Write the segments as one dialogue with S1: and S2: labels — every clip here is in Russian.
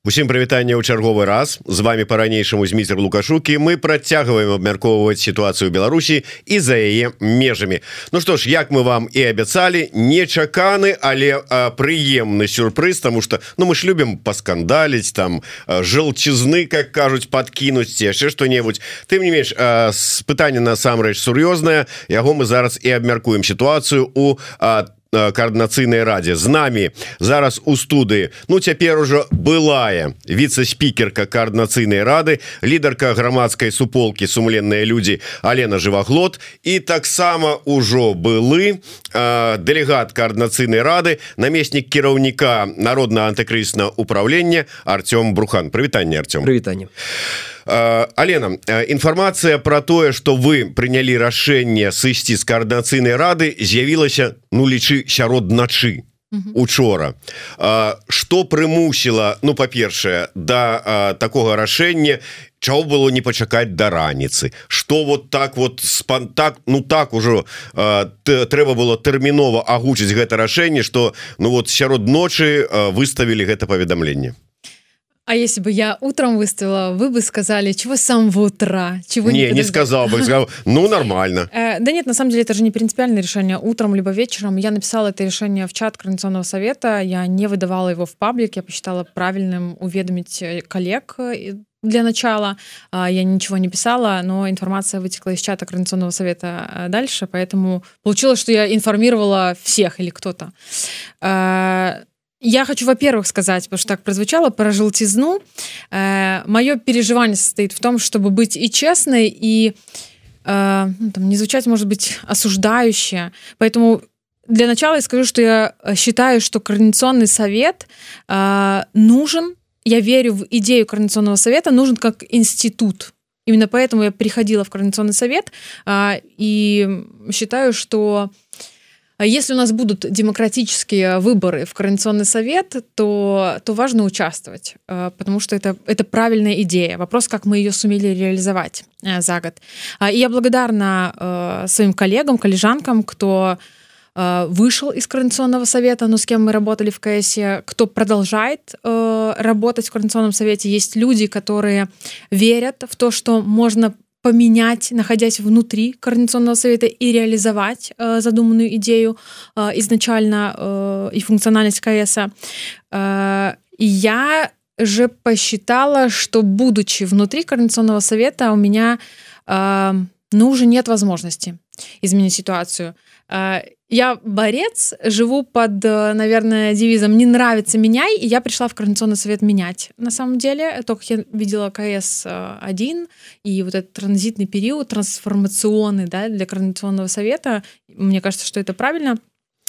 S1: Усім прывітанне ў чарговы раз. З вами по-ранейшаму зміцер лукашукі. Мы працягваем абмяркоўваць сітуацыю Беларусі і за яе межамі. Ну што ж як мы вам і абяцалі нечаканы але прыемны сюрпрыз тому что ну мы ж любім паскандаліць там жалчызны как кажуць подкінуць яшчэ что-небудзь тым не менш з пытання насамрэч сур'ёзнае. Яго мы зараз і абмяркуем сітуацыю у там коаардынацыйнай радзе з нами зараз у студыі Ну цяпер ужо былая віце-спікерка коаардынацыйнай рады лідарка грамадскай суполкі сумленныя людзі Алена жываглот і таксама ўжо былы э, дэлегат коаардынацыйнай рады намеснік кіраўніка народна антыкрысна управлення Артём брухан прывітанне Артём
S2: прывітанне
S1: Алена інфармацыя про тое что вы прынялі рашэнне сысці з коаардынацыйнай рады з'явілася ну лічы сярод начы учора. Что прымусіла ну па-першае да такога рашэння чаго было не пачакаць да раніцы? Что вот так вот спантак ну так ужо трэба было тэрмінова агучыць гэта рашэнне что ну вот сярод ночы выставілі гэта паведамленне
S3: А если бы я утром выставила, вы бы сказали, чего с самого утра? Чего
S1: не, не, не сказал бы, сказал, ну нормально.
S3: Э, да нет, на самом деле это же не принципиальное решение. Утром либо вечером я написала это решение в чат Координационного совета, я не выдавала его в паблик, я посчитала правильным уведомить э, коллег э, для начала. А, я ничего не писала, но информация вытекла из чата Координационного совета дальше, поэтому получилось, что я информировала всех или кто-то. Я хочу, во-первых, сказать, потому что так прозвучало, про желтизну. Э, мое переживание состоит в том, чтобы быть и честной, и э, ну, там, не звучать, может быть, осуждающе. Поэтому для начала я скажу, что я считаю, что Координационный совет э, нужен, я верю в идею Координационного совета, нужен как институт. Именно поэтому я приходила в Координационный совет э, и считаю, что если у нас будут демократические выборы в Координационный совет, то, то важно участвовать, э, потому что это, это правильная идея. Вопрос, как мы ее сумели реализовать э, за год. А, и я благодарна э, своим коллегам, коллежанкам, кто вышел из Координационного совета, но с кем мы работали в КС, кто продолжает работать в Координационном совете. Есть люди, которые верят в то, что можно поменять, находясь внутри Координационного совета и реализовать э, задуманную идею э, изначально э, и функциональность КС. Э, я же посчитала, что будучи внутри Координационного совета, у меня э, ну, уже нет возможности изменить ситуацию. Э, я борец, живу под, э, наверное, девизом «не нравится, меняй», и я пришла в Координационный совет менять. На самом деле, только я видела КС-1 и вот этот транзитный период, трансформационный да, для Координационного совета, мне кажется, что это правильно.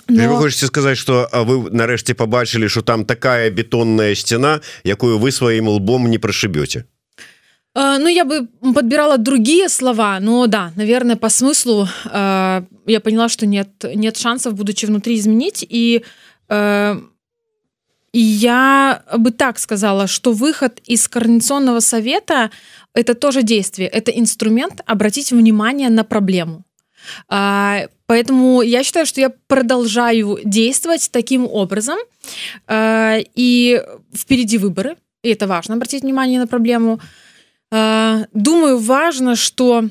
S1: Но... вы хочете сказать что вы нарэшце побачили что там такая бетонная стена якую вы своим лбом не прошибете
S3: Э, ну, я бы подбирала другие слова, но да, наверное, по смыслу э, я поняла, что нет, нет шансов, будучи внутри, изменить. И, э, и я бы так сказала, что выход из Координационного совета — это тоже действие, это инструмент обратить внимание на проблему. Э, поэтому я считаю, что я продолжаю действовать таким образом. Э, и впереди выборы, и это важно, обратить внимание на проблему — Э, думаю, важно, что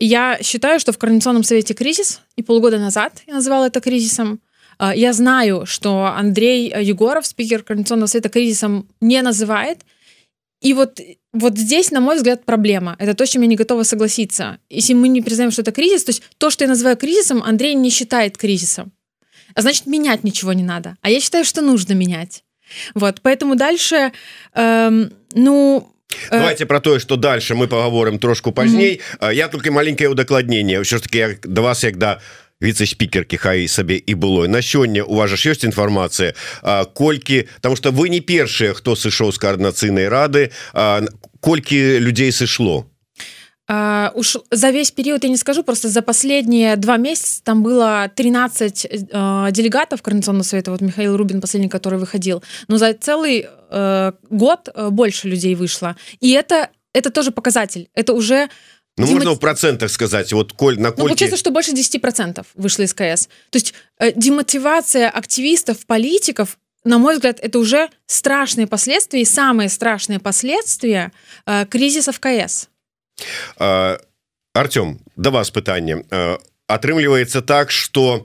S3: я считаю, что в Координационном совете кризис, и полгода назад я называла это кризисом. Э, я знаю, что Андрей Егоров, спикер Координационного совета, кризисом не называет. И вот, вот здесь, на мой взгляд, проблема. Это то, с чем я не готова согласиться. Если мы не признаем, что это кризис, то есть то, что я называю кризисом, Андрей не считает кризисом. А значит, менять ничего не надо. А я считаю, что нужно менять. Вот, поэтому дальше, эм, ну,
S1: Э, давайте про тое что дальше мы поговорим трошку пазней mm -hmm. я только маленькое удакладнение ўсё ж таки до вас як да віце-спікерки хай сабе і было на сёння у вас ж ёсць інфармацыя колькі там что вы не першыя хто сышоў з коаардынацыйнай рады колькі людзей сышло
S3: Uh, уж за весь период я не скажу, просто за последние два месяца там было 13 uh, делегатов Координационного совета, вот Михаил Рубин, последний, который выходил, но за целый uh, год больше людей вышло. И это, это тоже показатель, это уже...
S1: Ну, демот... можно в процентах сказать, вот коль на кольки... Ну,
S3: получается, что больше 10% вышло из КС. То есть э, демотивация активистов, политиков на мой взгляд, это уже страшные последствия и самые страшные последствия э, кризиса в КС.
S1: А, Артем, до вас пытанне. Атрымліваецца так, что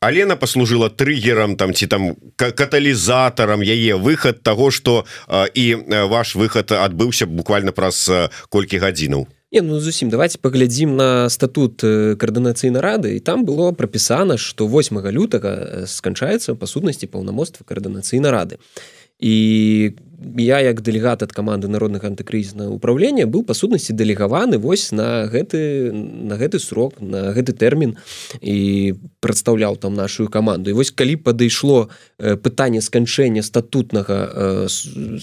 S1: Алена послужила триггером там ці там каталізатарам яе выход того что і ваш выход адбыўся буквально праз колькі гадзінаў.
S2: Не, ну зусім давайте паглядзім на статут каардынацыйнай рады. І там было прапісана что 8 лютага сканчаецца па сутнасці паўнамоцтва каардынацыйнай рады. і я як дэлегат ад каманды народных антыкрызіснага ўправлення быў па сутнасці дэлегаваны вось на гэты на гэты срок на гэты тэрмін і прадстаўляў там нашу каманду. І вось калі падышло пытанне сканчэння статутнага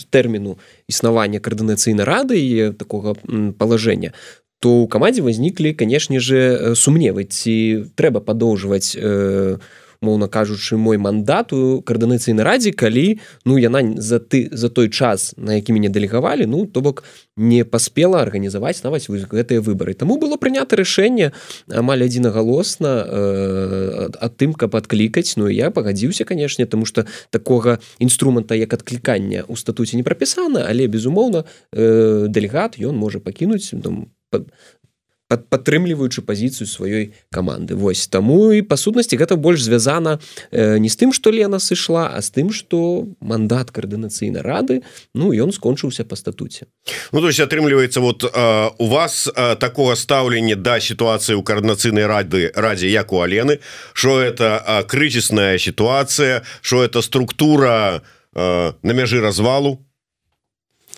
S2: тэрміну існавання каардынацыйнай рады і такога палажэння то у камандзе возніклі канешне же сумневы ці трэба падоўжваць у моўна кажучы мой мандат у каардынацыйнай радзе калі ну яна за ты за той час на які мяне дэлегавалі ну то бок не паспела арганізаваць нават гэтыя выбары. Таму было прынята рашэнне амаль адзінагалосна э, ад тым каб адклікаць. Ну я пагадзіўся канешне тому что такога інструмента як адклікання у статуце не прапісана але безумоўна э, дэлегат ён можа пакінуць там падтрымліваючы пазіцыю сваёй каманды Вось таму і па сутнасці гэта больш звязана э, не з тым што Лена сышла а з тым што мандат каардынацыйнай рады Ну ён скончыўся па статуце
S1: Ну то есть атрымліваецца вот э, у вас э, такого стаўлення да сітуацыі ў каардынацыйнай рады радзе як у Алены що это э, крызісная сітуацыя що это структура э, на мяжы развалу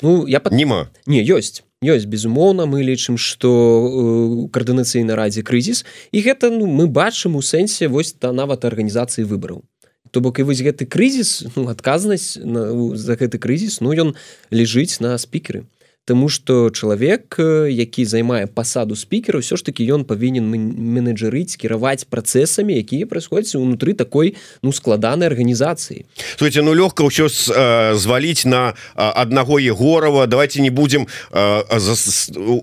S2: Ну я
S1: под... нема
S2: не ёсць Ёсць безумоўна мы лічым что э, каардынацыйна радзе крызіс і гэта ну, мы бачым у сэнсе вось та нават арганізацыі выбараў. То бок і вось гэты крызіс ну, адказнасць на, за гэты крызіс ну ён лежыць на спікеры Таму что чалавек які займае пасаду спікера ўсё ж таки ён павінен менеджерыць кіраваць працэсамі якія праходзяць унутры такой ну складанай арганізацыі.
S1: Слушайте, ну лёгка ўсё э, зваліць на аднаго егорова. Давайте не будем э,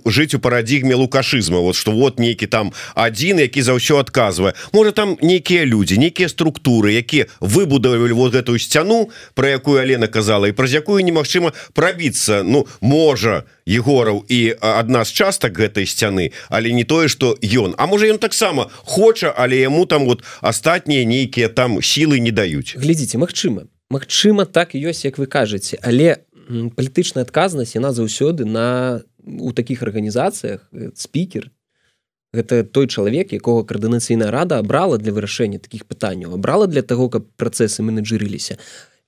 S1: жыць у парадігме лукашызма. Вот что вот нейкі там адзін які за ўсё адказвае. Можа там нейкія людзі нейкія структуры якія выбудавалі вот гэтую сцяну про якую Алена казала і праз якую немагчыма прабіцца. Ну можа можа егораў і адна з частак гэтай сцяны але не тое что ён. А можа ён таксама хоча але яму там вот астатнія нейкія там сілы не даюць.
S2: Глядзіце Мачыма Мачыма так ёсць як вы кажаце. Але палітычная адказнасць яна заўсёды на у таких арганізацыях э, спікер. Гэта той чалавек якога каардынацыйная рада абрала для вырашэння таких пытанняў абрала для того каб працэсы менеджерыліся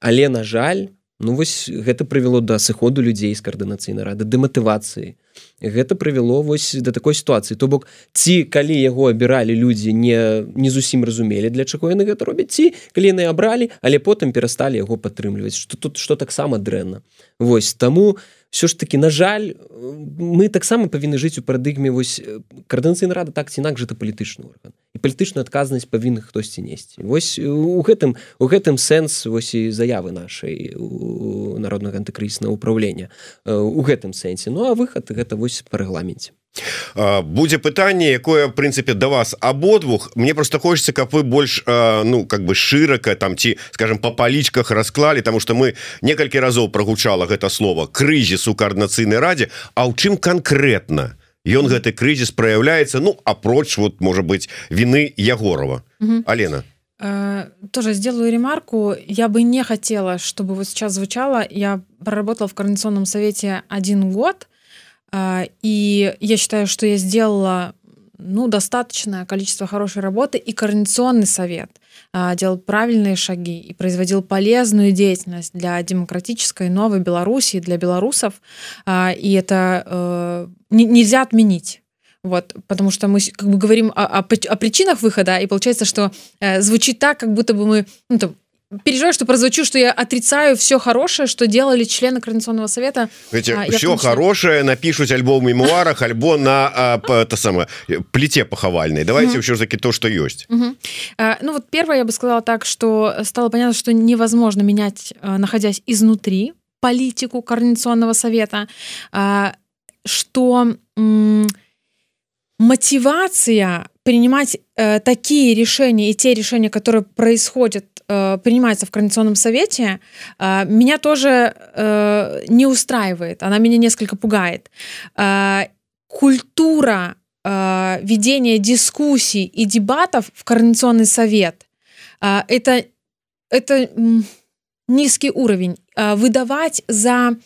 S2: але на жаль Ну вось гэта прывяло да сыходу людзей з каардынацыйнай рады дэматывацыі гэта прывяло вось да такой сітуацыі. То бок ці калі яго абіралі людзі не не зусім разумелі для чаго яны гэта робяць ці калі яны абралі але потым перасталі яго падтрымліваць что тут что таксама дрэнна. Вось таму все ж таки на жаль мы таксама павінны жыць у парадыгме вось каардынацыйна рада так ці інакш это палітычны орган. І палітычную адказнасць павінны хтосьці несці Вось у гэтым у гэтым сэнс вось і заявы нашай народнага антыкрыснага ўправлення у гэтым сэнсе. Ну а выхад гэта вось па рэгламенце
S1: будзе пытанне якое прынцыпе да вас абодвух мне просто хочется каб вы больш ну как бы шырака там ці скажем по палічках расклалі тому что мы некалькі разоў прогучала гэта слово крызіс у каардынацыйнай радзе А ў чым конкретно? Ён гэты крызіс проявляется? Ну апроч вот может быть вины егорова. Алена.
S3: Э, тоже сделаю ремарку. Я бы не хотела чтобы вот сейчас звучало. Я проработала в координационном совете один год и я считаю что я сделала ну достаточное количество хорошей работы и координационный совет. Делал правильные шаги и производил полезную деятельность для демократической новой Белоруссии для белорусов. И это э, нельзя отменить. Вот потому что мы как бы говорим о, о, о причинах выхода и получается что э, звучит так как будто бы мы ну, там, переживаю что прозвучу что я отрицаю все хорошее что делали члены координационного совета.
S1: Видите, а, все хорошее напишут альбо в мемуарах альбо на а, это самое плите поховальной. Давайте угу. все-таки то что есть.
S3: А, ну вот первое я бы сказала так что стало понятно что невозможно менять а, находясь изнутри политику координационного совета. А, что мотивация принимать э, такие решения и те решения которые происходят э, принимается в Координационном совете, э, меня тоже э, не устраивает, она меня несколько пугает. Э, культура э, ведения дискуссий и дебатов в Координационный совет э, это, это низкий уровень. Э, выдавать за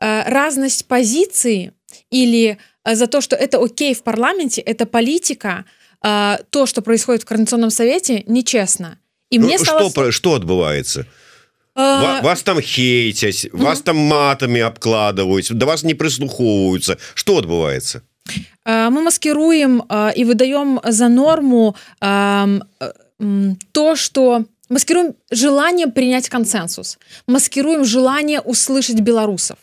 S3: э, разность позиции или э, за то, что это окей в парламенте, это политика, э, то, что происходит в Координационном совете, нечестно
S1: И ну, мне стало... что, что отбывается? А... Вас там хейтяць угу. вас там матамі абкладваюць да вас не прыслухоўваюцца что адбываецца
S3: мы маскируем і выдаем за норму то что маскируем желание принять консенсус маскируем желание услышать белорусов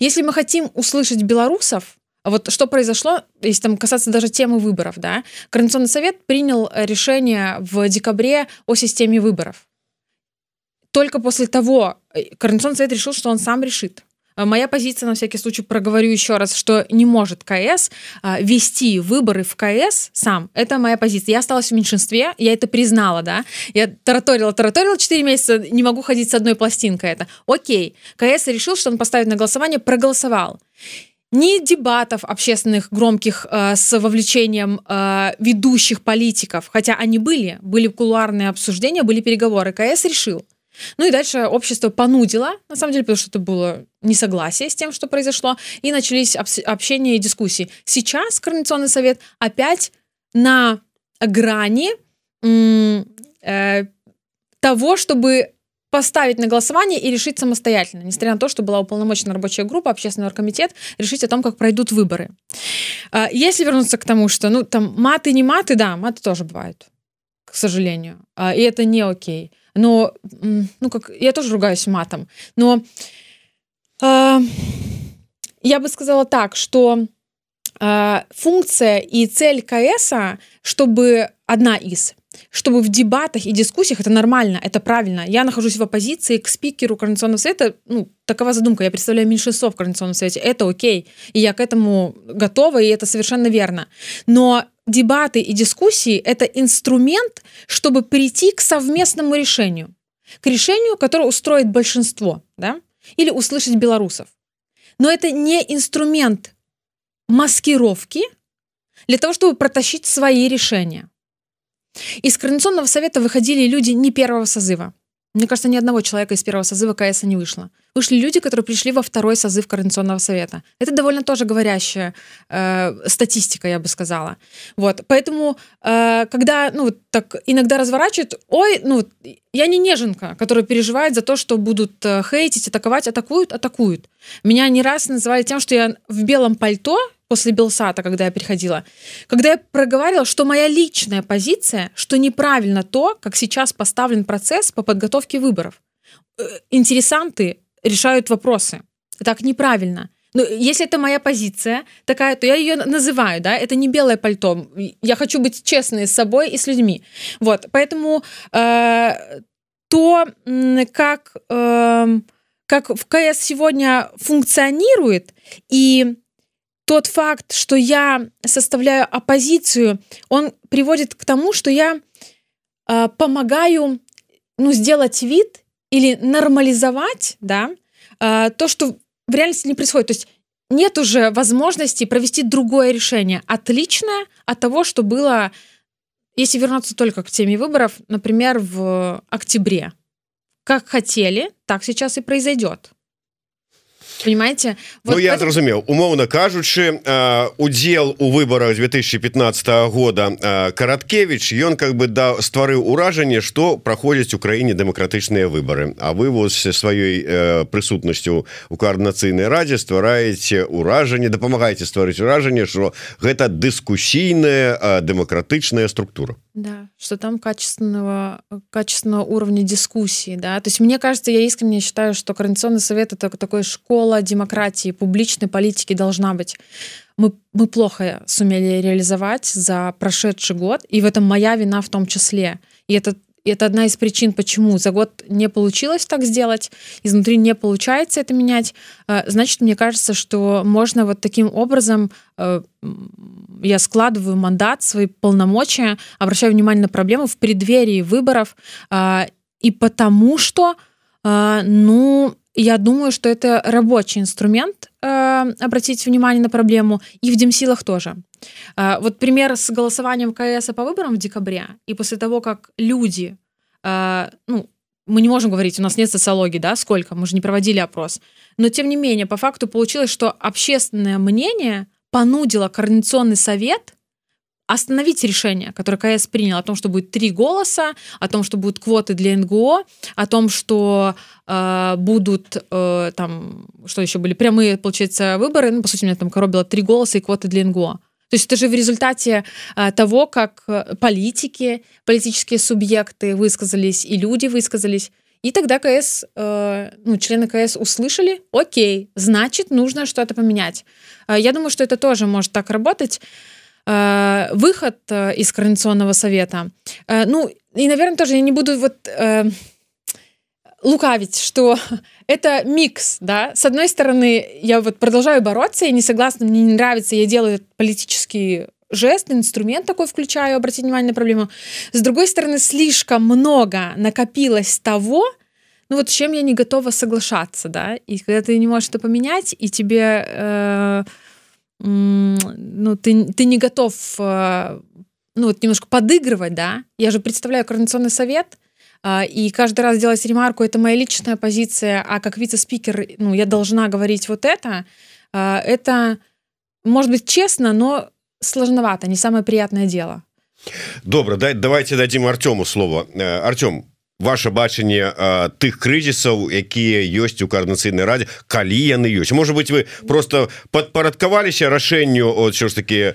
S3: если мы хотим услышать белорусов вот что произошло, если там касаться даже темы выборов, да, Координационный совет принял решение в декабре о системе выборов. Только после того э, Координационный совет решил, что он сам решит. Э, моя позиция, на всякий случай, проговорю еще раз, что не может КС а, вести выборы в КС сам. Это моя позиция. Я осталась в меньшинстве, я это признала, да. Я тараторила, тараторила 4 месяца, не могу ходить с одной пластинкой это. Окей. КС решил, что он поставит на голосование, проголосовал ни дебатов общественных громких э, с вовлечением э, ведущих политиков, хотя они были, были кулуарные обсуждения, были переговоры. КС решил. Ну и дальше общество понудило, на самом деле, потому что это было несогласие с тем, что произошло, и начались общения и дискуссии. Сейчас Координационный совет опять на грани э, того, чтобы поставить на голосование и решить самостоятельно, несмотря на то, что была уполномочена рабочая группа, общественный оргкомитет, решить о том, как пройдут выборы. А, если вернуться к тому, что, ну, там, маты, не маты, да, маты тоже бывают, к сожалению, а, и это не окей. Но, ну, как, я тоже ругаюсь матом, но э, я бы сказала так, что э, функция и цель КС, чтобы одна из чтобы в дебатах и дискуссиях это нормально, это правильно. Я нахожусь в оппозиции к спикеру Координационного совета, ну, такова задумка, я представляю меньшинство в Координационном совете, это окей, и я к этому готова, и это совершенно верно. Но дебаты и дискуссии — это инструмент, чтобы прийти к совместному решению, к решению, которое устроит большинство, да, или услышать белорусов. Но это не инструмент маскировки для того, чтобы протащить свои решения. Из Координационного совета выходили люди не первого созыва. Мне кажется, ни одного человека из первого созыва КС не вышло. Вышли люди, которые пришли во второй созыв Координационного совета. Это довольно тоже говорящая э, статистика, я бы сказала. Вот, поэтому, э, когда, ну, так иногда разворачивают, ой, ну, я не неженка, которая переживает за то, что будут э, хейтить, атаковать, атакуют, атакуют. Меня не раз называли тем, что я в белом пальто после Белсата, когда я приходила, когда я проговаривала, что моя личная позиция, что неправильно то, как сейчас поставлен процесс по подготовке выборов. Э, интересанты решают вопросы. Так неправильно. Но если это моя позиция такая, то я ее называю, да, это не белое пальто. Я хочу быть честной с собой и с людьми. Вот, поэтому э, то, как, э, как в КС сегодня функционирует и тот факт, что я составляю оппозицию, он приводит к тому, что я э, помогаю ну, сделать вид или нормализовать да, э, то, что в реальности не происходит. То есть нет уже возможности провести другое решение, отличное от того, что было, если вернуться только к теме выборов, например, в октябре. Как хотели, так сейчас и произойдет понимаете?
S1: Вот ну, я это... зразумеў умоўна кажучы удзел у выборах 2015 года караткевич ён как бы да стварыў уражанне что праходзяць у краіне дэмакратычныя выборы А вы вось сваёй прысутнасцю у коаардынацыйнай радзе ствараеце ўражанне дапамагаеце стварыць уражанне что гэта дыскусійная дэмакратычная структура
S3: Да, что там качественного, качественного уровня дискуссии, да. То есть мне кажется, я искренне считаю, что Координационный совет — это такая школа демократии, публичной политики должна быть. Мы, мы плохо сумели реализовать за прошедший год, и в этом моя вина в том числе. И это и это одна из причин, почему за год не получилось так сделать, изнутри не получается это менять. Э, значит, мне кажется, что можно вот таким образом э, я складываю мандат, свои полномочия, обращаю внимание на проблему в преддверии выборов э, и потому что, ну, я думаю, что это рабочий инструмент э, обратить внимание на проблему, и в Демсилах тоже. Э, вот пример с голосованием КС по выборам в декабре, и после того, как люди, э, ну, мы не можем говорить, у нас нет социологии, да, сколько, мы же не проводили опрос, но тем не менее, по факту получилось, что общественное мнение понудило Координационный совет остановить решение, которое КС принял о том, что будет три голоса, о том, что будут квоты для НГО, о том, что э, будут э, там, что еще были, прямые, получается, выборы. Ну, по сути, у меня там коробило три голоса и квоты для НГО. То есть это же в результате э, того, как э, политики, политические субъекты высказались и люди высказались. И тогда КС, э, ну, члены КС услышали, окей, значит, нужно что-то поменять. Э, я думаю, что это тоже может так работать. Э, выход э, из Координационного совета. Э, ну, и, наверное, тоже я не буду вот лукавить, что это микс, да. С одной стороны, я вот продолжаю бороться, я не согласна, мне не нравится, я делаю политический жест, инструмент такой включаю, обратить внимание на проблему. С другой стороны, слишком много накопилось того, ну вот с чем я не готова соглашаться, да, и когда ты не можешь это поменять, и тебе, э, ну, ты, ты не готов, э, ну вот немножко подыгрывать, да, я же представляю Координационный совет, э, и каждый раз делать ремарку, это моя личная позиция, а как вице-спикер, ну, я должна говорить вот это, э, это, может быть, честно, но сложновато, не самое приятное дело.
S1: Добра, дай, давайте дадим Артему слово. Э, Артем, ваше бачанне э, тых крызісаў якія ёсць у коорднацыйнай раде калі яны ёсць может быть вы просто падпарадкаваліся рашэнню от все ж таки э,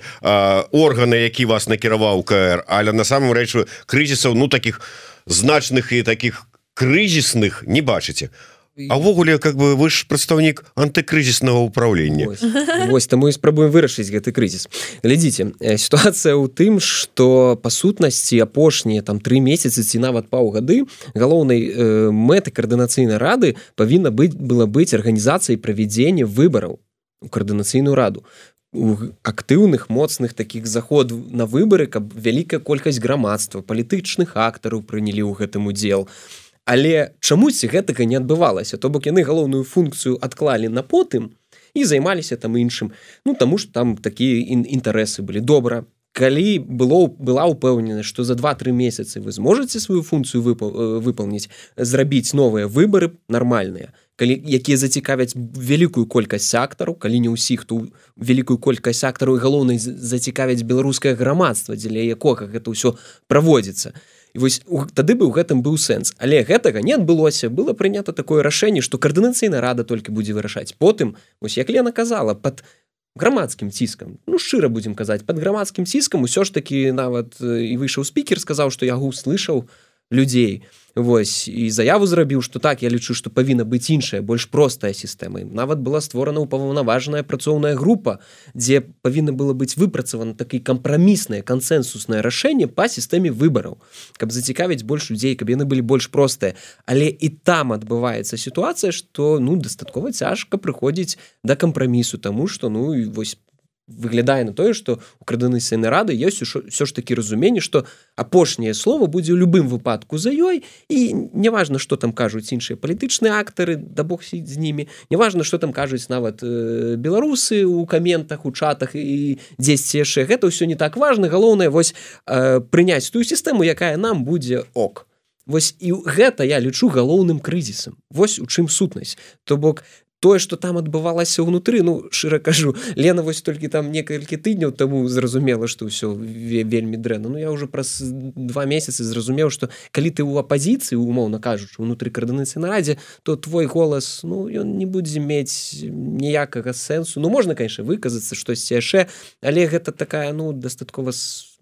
S1: органа які вас накіраваў КР але на самом рэчу крызісаў ну таких значных і таких крызісных не бачыце А Авогуле как бы вы ж прадстаўнік антыкрызіснага ўправлення
S2: Вось. Таму і спрабуем вырашыць гэты крызіс глядзіце э, сітуацыя ў тым что па сутнасці апошнія там три месяцы ці нават паўгады галоўнай э, мэты каардынацыйнай рады павінна быць была быць арганізацыяй правядзення выбараў у каардынацыйную раду. Актыўных моцных таких заход на выборы каб вялікая колькасць грамадства палітычных актараў прынялі ў гэтым удзел а але чамусьці гэтага не адбывалася то бок яны галоўную функцыю адклалі на потым і займаліся там іншым. Ну таму что там такія інтарэсы былі. Добра калі было была упэўнена что за два-тры месяцы вы зможаце сваю функцыю выполніць зрабіць новыя выборы нармальныя якія зацікавяць вялікую колькасць актараў калі не ўсіх ту вялікую колькасць актараў галоўнай зацікавяць беларускае грамадства дзеля якога гэта ўсё праводзіцца. то і вось тады бы ў гэтым быў сэнс. Але гэтага не адбылося. Было прынята такое рашэнне што каардынацыйна рада толькі будзе вырашаць. Потым ось як лена казала под грамадскім ціскам ну шчыра будзем казаць под грамадскім ціскам усё ж таки нават і выйшаў спікер сказаў што яго услышаў людзей Вось і заяву зрабіў што так я лічу што павінна быць іншая больш простая сістэма. Нават была створана ўпаўнаважаная працоўная група дзе павінна было быць выпрацавана такі кампраміснае кансенсуснае рашэнне па сістэме выбараў каб зацікавіць больш людзей каб яны былі больш простыя. Але і там адбываецца сітуацыя што ну дастаткова цяжка прыходзіць да кампрамісу таму што ну і вось выглядае на тое что у крадынысыйны рады ёсць все ж таки разуменне что апошняе слово будзе ў любым выпадку за ёй і неважно что там кажуць іншыя палітычныя актары да бог сіць з ними неважно что там кажуць нават э, беларусы у каментах у чатах і дзесьці яшчэ гэта ўсё не так важно. Галоўнае вось э, прыняць тую сістэму якая нам будзе ок. Вось і гэта я лічу галоўным крызісам. Вось у чым сутнасць. То бок тое что там адбывалася ўнутры ну шчыра кажу Лена вось толькі там некалькі тыдняў таму зразумела что ўсё вельмі дрэнна Ну я уже праз два месяцы зразумеў что калі ты ў апозіцыі умоўна кажучы унутры каардынацыі нарадзе то твой голас ну ён не будзе мець ніякага сэнсу Ну можна конечно выказацца штосьці яшчэ але гэта такая ну дастаткова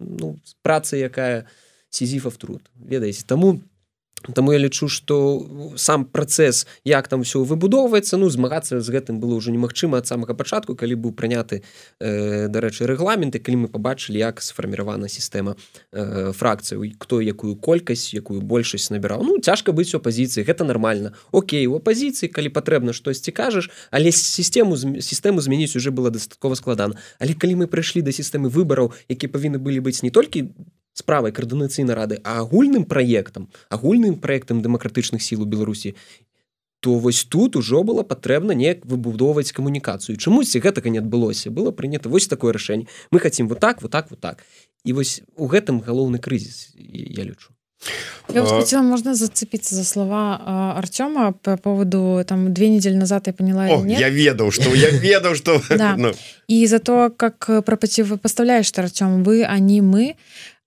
S2: ну, праца якая сізіфа труд. Ведаеце таму то Таму я лічу што сам працэс як там все выбудоўваецца ну змагацца з гэтым было ўжо немагчыма ад самага пачатку калі быў прыняты э, дарэчы рэгламенты калі мы побачылі як сфарміравана сістэма э, фракцыю хто якую колькасць якую большасць набіраў. Ну цяжка быць у апозіцыі гэта нормально Окей у апозіцыі калі патрэбна штосьці кажаш але сістэму сістэму змяніць уже было дастаткова складана. Але калі мы прыйшлі да сістэмы выбараў які павінны былі быць не толькі справай каардынацыйнай рады а агульным праектам агульным праектам дэмакратычных сіл у беларусі то вось тут ужо было патрэбна неяк выбудоўваць камунікацыю чамусьці гэтага не адбылося было прынята вось такое рашэнне мы хотим вот так вот так вот так і вось у гэтым галоўны крызіс я лічу
S3: Я вот хотела, можно зацепиться за слова Артема по поводу там две недели назад я поняла.
S1: О, нет. я ведал, что я ведал, что.
S3: Да. ну. И за то, как противопоставляешь ты Артем, вы, они, мы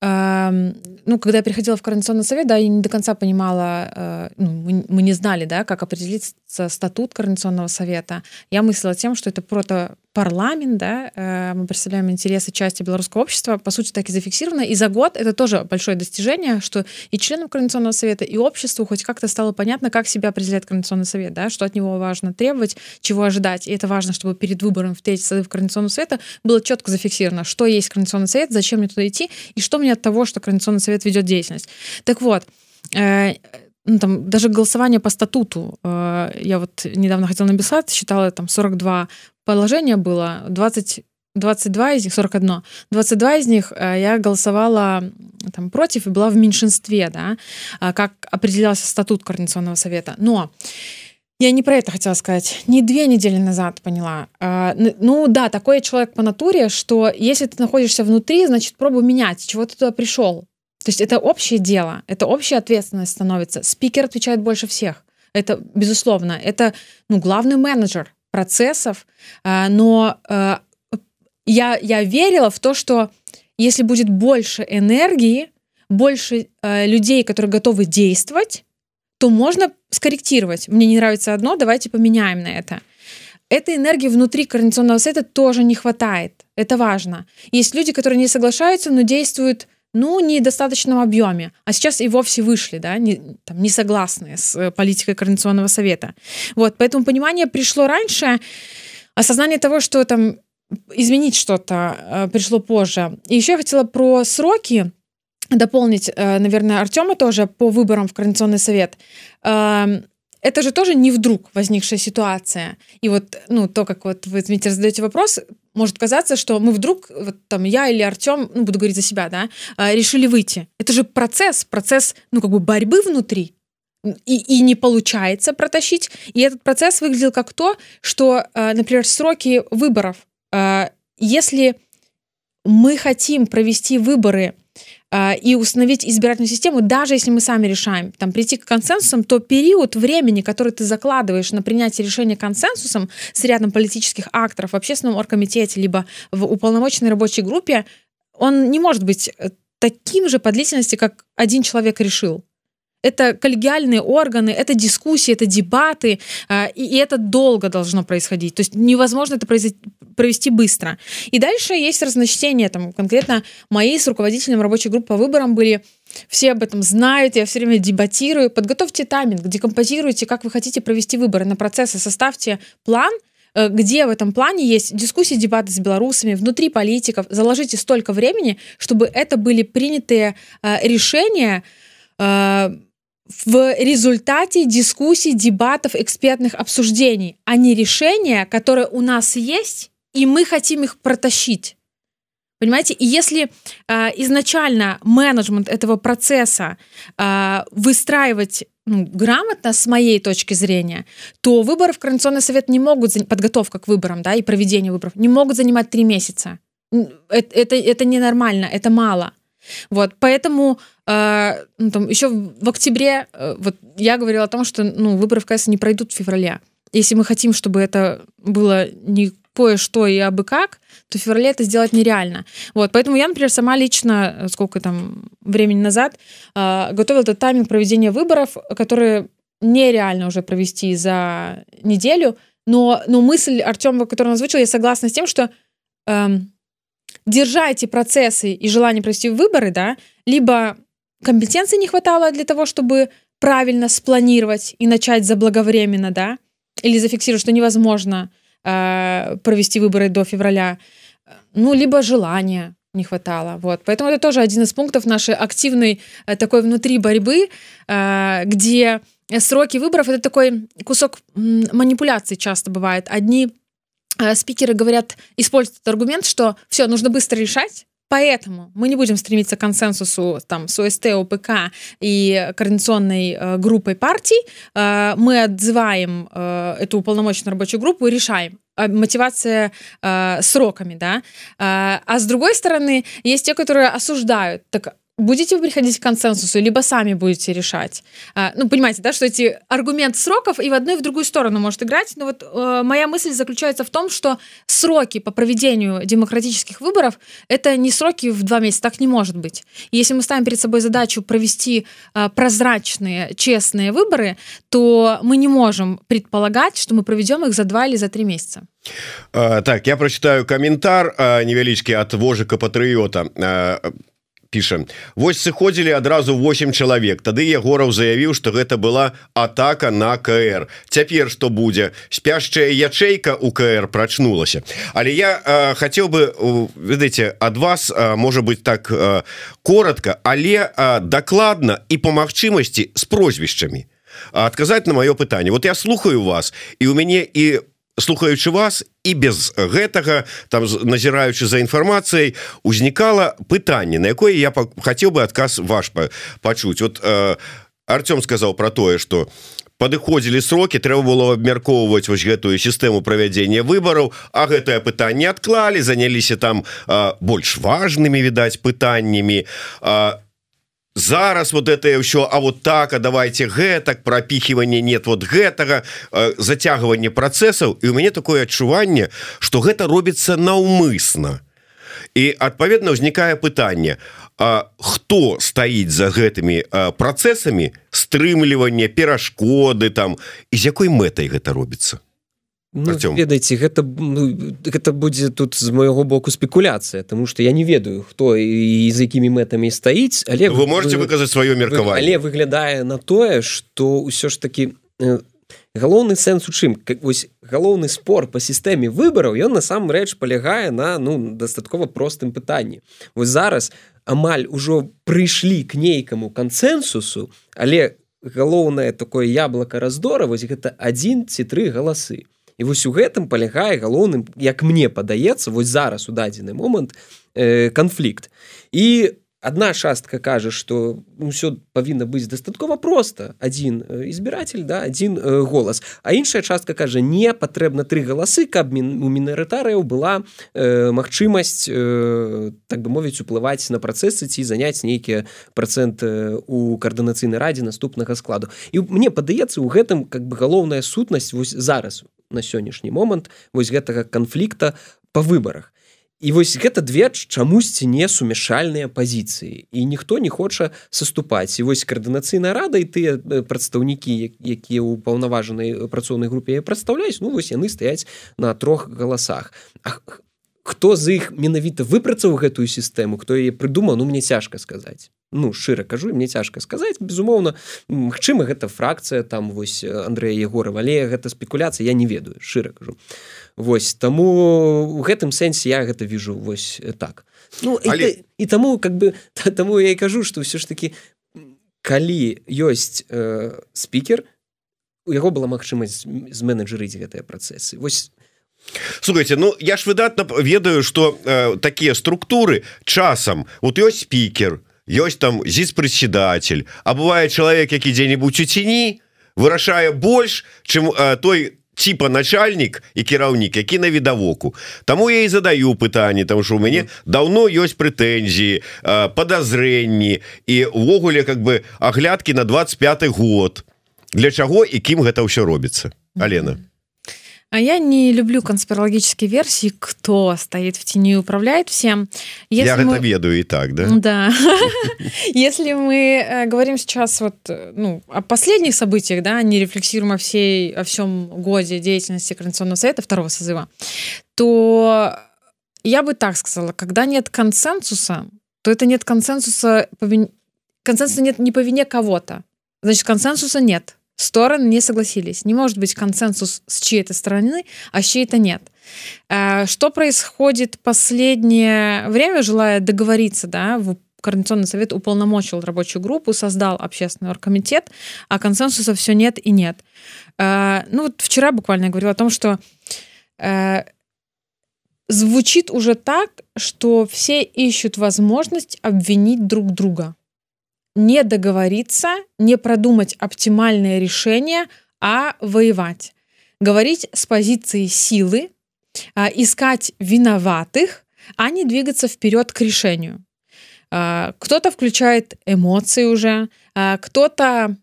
S3: ну, когда я приходила в Координационный совет, да, я не до конца понимала, э, ну, мы не знали, да, как определиться статут Координационного совета. Я мыслила тем, что это прото парламент, да, э, мы представляем интересы части белорусского общества, по сути, так и зафиксировано. И за год это тоже большое достижение, что и членам Координационного совета, и обществу хоть как-то стало понятно, как себя определяет Координационный совет, да, что от него важно требовать, чего ожидать. И это важно, чтобы перед выбором в третий созыв Координационного совета было четко зафиксировано, что есть Координационный совет, зачем мне туда идти, и что мне от того, что Координационный совет ведет деятельность. Так вот, э, ну, там, даже голосование по статуту. Э, я вот недавно хотела написать, считала там 42 положения было, 20 22 из них, 41, 22 из них э, я голосовала там, против и была в меньшинстве, да, а как определялся статут Координационного совета. Но я не про это хотела сказать. Не две недели назад поняла. А, ну да, такой человек по натуре, что если ты находишься внутри, значит, пробуй менять, чего ты туда пришел. То есть это общее дело, это общая ответственность становится. Спикер отвечает больше всех. Это безусловно. Это ну, главный менеджер процессов. А, но а, я, я верила в то, что если будет больше энергии, больше людей, которые готовы действовать, то можно скорректировать. Мне не нравится одно, давайте поменяем на это. Этой энергии внутри координационного совета тоже не хватает. Это важно. Есть люди, которые не соглашаются, но действуют ну, не в достаточном объеме, а сейчас и вовсе вышли, да, не, там, не согласные с э, политикой Координационного совета. Вот, поэтому понимание пришло раньше, осознание того, что там изменить что-то э, пришло позже. И еще я хотела про сроки дополнить, э, наверное, Артема тоже по выборам в Координационный совет. Это же тоже не вдруг возникшая ситуация. И вот, ну, то, как вот вы, Дмитрий, задаете вопрос, может казаться, что мы вдруг, вот там я или Артем, ну, буду говорить за себя, да, э, решили выйти. Это же процесс, процесс, ну, как бы борьбы внутри. И, и не получается протащить. И этот процесс выглядел как то, что, э, например, сроки выборов. Если мы хотим провести выборы а, и установить избирательную систему, даже если мы сами решаем там, прийти к консенсусам, то период времени, который ты закладываешь на принятие решения консенсусом с рядом политических акторов в общественном оргкомитете либо в уполномоченной рабочей группе, он не может быть э, таким же по длительности, как один человек решил это коллегиальные органы, это дискуссии, это дебаты, а, и это долго должно происходить. То есть невозможно это провести быстро. И дальше есть разночтение. Там, конкретно мои с руководителем рабочей группы по выборам были все об этом знают, я все время дебатирую. Подготовьте тайминг, декомпозируйте, как вы хотите провести выборы на процессы, составьте план, э, где в этом плане есть дискуссии, дебаты с белорусами, внутри политиков. Заложите столько времени, чтобы это были принятые э, решения, э, в результате дискуссий, дебатов, экспертных обсуждений, а не решения, которые у нас есть, и мы хотим их протащить. Понимаете? И если э, изначально менеджмент этого процесса э, выстраивать ну, грамотно, с моей точки зрения, то выборы в Координационный совет не могут, подготовка к выборам, да, и проведение выборов, не могут занимать три месяца. Это, это, это ненормально, это мало. Вот, поэтому э, ну, там, еще в октябре э, вот я говорила о том, что ну, выборы в КС не пройдут в феврале. Если мы хотим, чтобы это было не кое-что и абы как, то в феврале это сделать нереально. Вот, поэтому я, например, сама лично, э, сколько там времени назад, э, готовила этот тайминг проведения выборов, которые нереально уже провести за неделю, но, но мысль Артема, которую он озвучил, я согласна с тем, что эм, держа эти процессы и желание провести выборы, да, либо компетенции не хватало для того, чтобы правильно спланировать и начать заблаговременно, да, или зафиксировать, что невозможно э, провести выборы до февраля, ну, либо желания не хватало. Вот. Поэтому это тоже один из пунктов нашей активной э, такой внутри борьбы, э, где сроки выборов это такой кусок манипуляции часто бывает. Одни спикеры говорят, используют этот аргумент, что все, нужно быстро решать, Поэтому мы не будем стремиться к консенсусу там, с ОСТ, ОПК и координационной э, группой партий. Э, мы отзываем э, эту уполномоченную рабочую группу и решаем, мотивация э, сроками, да. Э, а с другой стороны, есть те, которые осуждают. Так будете вы приходить к консенсусу, либо сами будете решать. А, ну, понимаете, да, что эти аргумент сроков и в одну и в другую сторону может играть. Но вот э, моя мысль заключается в том, что сроки по проведению демократических выборов это не сроки в два месяца, так не может быть. И если мы ставим перед собой задачу провести э, прозрачные, честные выборы, то мы не можем предполагать, что мы проведем их за два или за три месяца.
S1: Uh, так я прочитаю каментар uh, невялічкі от вожика патрыота піша. Вось сыходзілі адразу 8 чалавек. Тады егораў заявіў что гэта была атака на КР цяпер что будзе? Спяшчая ячейка у КР прачнулася. Але я э, хотел бы ведаеце ад вас э, может быть так э, коротко але э, дакладна і по магчымасці з прозвішчамі адказаць на маё пытанне. Вот я слухаю вас і у мяне і у слухаючы вас і без гэтага там назіраючы за інфармацыяй узнікала пытанне на якое я хацеў бы адказ ваш пачуць. Вот э, Артём сказаў про тое что падыходзілі сроки трэба было абмяркоўваць вось гэтую сістэму правядзення выбараў а гэтае пытанне адклалі заняліся там э, больш важными відаць пытаннямі. А зараз вот это ўсё А вот так а давайте гэтак пропихивание нет вот гэтага э, зацягванне процессаў і у мяне такое адчуванне что гэта робіцца наўмысна. І адпаведна ўзнікае пытанне А хто стаіць за гэтымі процессамі стрымлівання перашкоды там і з якой мэтай гэта робіцца
S2: Ну, ведаеце гэта ну, гэта будзе тут з майго боку спекуляцыя тому что я не ведаю хто і з якімі мэтамі стаіць але
S1: вы можете выказаць сваё меркаванне?
S2: але выглядае на тое что ўсё ж таки э, галоўны сэнс у чым? Как вось галоўны спор по сістэме выбараў ён насамрэч палягае на ну дастаткова простым пытанні. Вось зараз амаль ужо прыйшлі к нейкаму кансенсусу але галоўнае такое яблоко раздора вось гэта адзін ці тры галасы і вось у гэтым палягае галоўным як мне падаецца вось зараз у дадзены момант э, канфлікт. І одна частка кажа что ўсё павінна быць дастаткова просто один избиратель да один э, голас. А іншая частка кажа не патрэбна тры галасы каб у мінарытарыяў была э, магчымасць э, так бы мовіць уплываць на працэсы ці заняць нейкія проценты у каардынацыйнай радзе наступнага складу. І мне падаецца у гэтым как бы галоўная сутнасць вось зараз на сённяшні момант вось гэтага канфлікта по выбарах. І вось гэта две чамусьці не сумяшальныя пазіцыі і ніхто не хоча саступаць. І вось каардынацыйная рада і тыя э, прадстаўнікі якія ў паўнаважанай працоўнай групе прадстаўляюць ну вось яны стаяць на трох галасах. Хто з іх менавіта выпрацаваў гэтую сістэму хто яе прыдумаў ну мне цяжка сказаць ну шчыра кажу мне цяжка сказаць. Безумоўна Мачыма гэта фракцыя там вось Андрэя егора валея гэта спекуляцыя я не ведаю шчыра кажу. Вось таму у гэтым сэнсе я гэта вижу вось так. Ну Але... і, і таму как бы таму я і кажу что ўсё ж таки калі ёсць э, спікер у яго была магчымасць з менеджерыць гэтыя працэсы. Вось
S1: слухайте ну я ж выдатна ведаю что э, такія структуры часам вот ёсць спікер то ёсць там зіц председатель а бывае чалавек які дзе-нибудь у ціні вырашае больш чым э, той типа начальнік і кіраўнік які на відавоку. Таму я і задаю пытанне там что у мяне давно ёсць прэтэнзіі э, подазрэнні і увогуле как бы аглядкі на 25 год. Для чаго і кім гэта ўсё робіцца? Алена. Mm -hmm.
S3: А я не люблю конспирологические версии, кто стоит в тени и управляет всем.
S1: Если я мы... это ведаю и так, да?
S3: Да. Если мы э, говорим сейчас вот, э, ну, о последних событиях, да, не рефлексируем о, всей, о всем годе деятельности Координационного совета второго созыва, то я бы так сказала, когда нет консенсуса, то это нет консенсуса, консенсуса нет не по вине кого-то. Значит, консенсуса нет стороны не согласились. Не может быть консенсус с чьей-то стороны, а с чьей-то нет. Э, что происходит последнее время, желая договориться, да, в Координационный совет уполномочил рабочую группу, создал общественный оргкомитет, а консенсуса все нет и нет. Э, ну вот вчера буквально я говорила о том, что э, звучит уже так, что все ищут возможность обвинить друг друга. Не договориться, не продумать оптимальное решение, а воевать. Говорить с позиции силы, а, искать виноватых, а не двигаться вперед к решению. А, кто-то включает эмоции уже, а, кто-то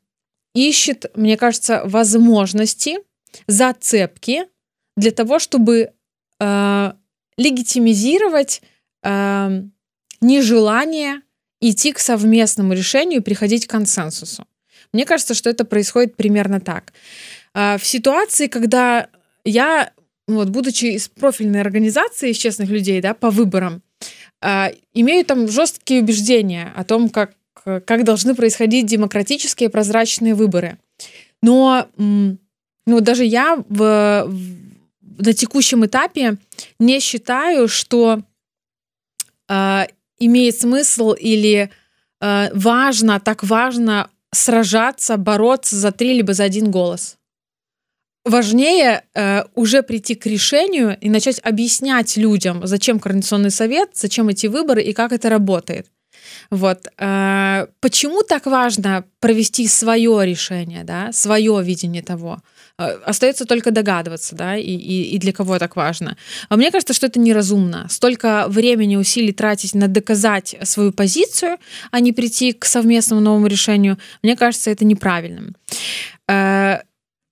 S3: ищет, мне кажется, возможности, зацепки для того, чтобы легитимизировать нежелание идти к совместному решению и приходить к консенсусу. Мне кажется, что это происходит примерно так. Э, в ситуации, когда я, вот, будучи из профильной организации, из честных людей, да, по выборам, э, имею там жесткие убеждения о том, как, как должны происходить демократические прозрачные выборы. Но ну, даже я в, в на текущем этапе не считаю, что э, имеет смысл или э, важно, так важно сражаться, бороться за три либо за один голос. Важнее э, уже прийти к решению и начать объяснять людям, зачем Координационный совет, зачем эти выборы и как это работает. Вот. Э, почему так важно провести свое решение, да, свое видение того? Э, остается только догадываться, да, и, и, и для кого так важно. А мне кажется, что это неразумно. Столько времени, усилий тратить на доказать свою позицию, а не прийти к совместному новому решению, мне кажется, это неправильным. Э,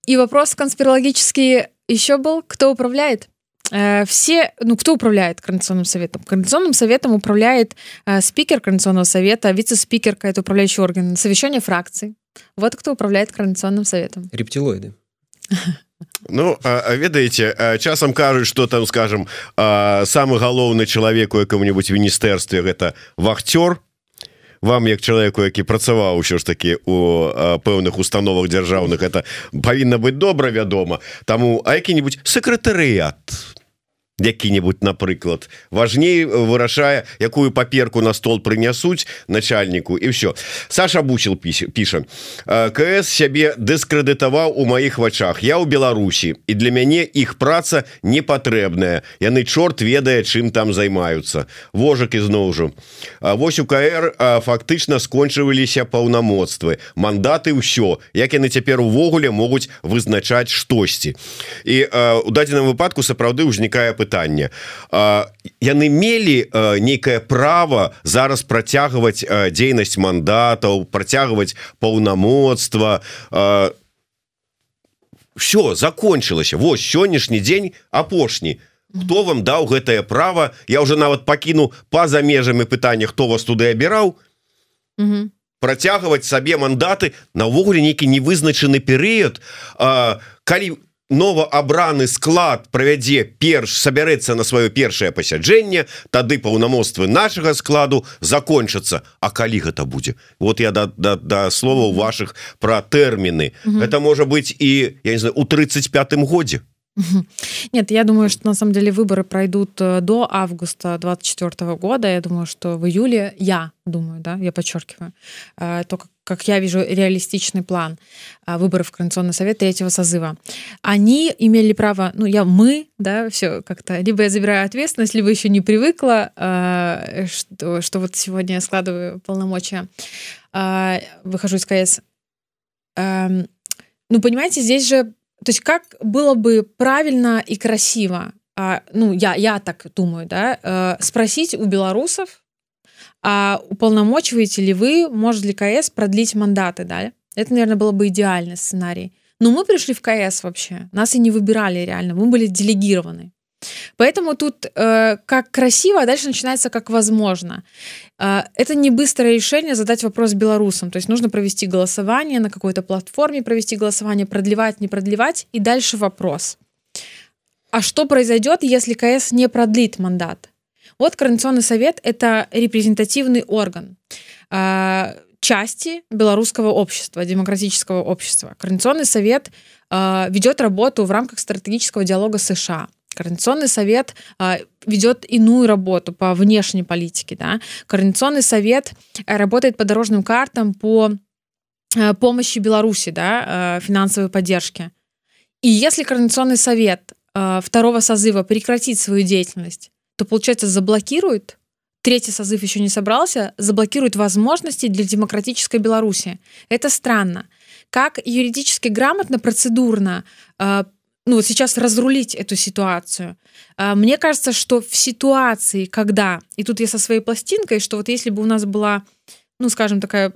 S3: и вопрос конспирологический еще был, кто управляет? Э, все, ну, кто управляет Координационным советом? Координационным советом управляет спикер Координационного совета, вице-спикер, это управляющий орган, совещание фракций. Вот кто управляет Координационным советом.
S2: Рептилоиды.
S1: Ну ведаеце часам кажуць что там скажем самы галоўны чалавек у якому-нибудь міністэрстве гэта вахцёр. Вам як чалавеку які працаваў ўсё ж таки у пэўных установах дзяржаўных это павінна быць добра вядома. Таму а які-нибудь сакратарыят які-нибудь напрыклад важней вырашае якую паперку на стол прынясуць начальніку і все Саша бучил піша КС сябе дыскрэдытаваў у маіх вачах. Я ў Беларусі і для мяне іх праца не патрэбная яны чорт ведае чым там займаюцца вожак ізноў жу Вось у КР фактычна скончываліся паўнамоцтвы. Мандаты ўсё як яны цяпер увогуле могуць вызначаць штосьці і у дадзеным выпадку сапраўды ўзнікае пытанне пытанне. Яны мелі нейкае право зараз працягваць дзейнасць мандатаў працягваць паўнамоцтва. Все закончылася. Вось сённяшні дзень апошні. Хто вам даў гэтае право я уже нават пакіну па-за межамі пытання хто вас туды абіраў. Працягваць сабе мандаты навогуле нейкі невызначаны перыяд. Калі новоабраны склад правядзе перш сабярэцца на сваё першае пасяджэнне тады паўнамоцтвы нашага складу закончацца. А калі гэта будзе? Вот я да, да, да слова у ваших про тэрміны это можа быть і я не знаю у 35 годзе
S3: Нет, я думаю, что на самом деле выборы пройдут э, до августа 2024 года. Я думаю, что в июле, я думаю, да, я подчеркиваю, э, то, как, как я вижу реалистичный план э, выборов в Координационный совет третьего созыва. Они имели право, ну, я, мы, да, все как-то, либо я забираю ответственность, либо еще не привыкла, что, что вот сегодня я складываю полномочия, выхожу из КС. Эм, ну, понимаете, здесь же то есть как было бы правильно и красиво, а, ну, я, я так думаю, да, э, спросить у белорусов, а уполномочиваете ли вы, может ли КС продлить мандаты, да? Это, наверное, было бы идеальный сценарий. Но мы пришли в КС вообще, нас и не выбирали реально, мы были делегированы. Поэтому тут э, как красиво, а дальше начинается как возможно. Э, это не быстрое решение задать вопрос белорусам. То есть нужно провести голосование на какой-то платформе, провести голосование, продлевать, не продлевать, и дальше вопрос. А что произойдет, если КС не продлит мандат? Вот Координационный совет — это репрезентативный орган э, части белорусского общества, демократического общества. Координационный совет э, ведет работу в рамках стратегического диалога США. Координационный совет а, ведет иную работу по внешней политике. Да? Координационный совет э, работает по дорожным картам, по э, помощи Беларуси, да, э, финансовой поддержки. И если Координационный совет второго созыва прекратит свою деятельность, то, получается, заблокирует, третий созыв еще не собрался, заблокирует возможности для демократической Беларуси. Это странно. Как юридически грамотно, процедурно ну, вот сейчас разрулить эту ситуацию. Э, мне кажется, что в ситуации, когда, и тут я со своей пластинкой, что вот если бы у нас была, ну, скажем, такая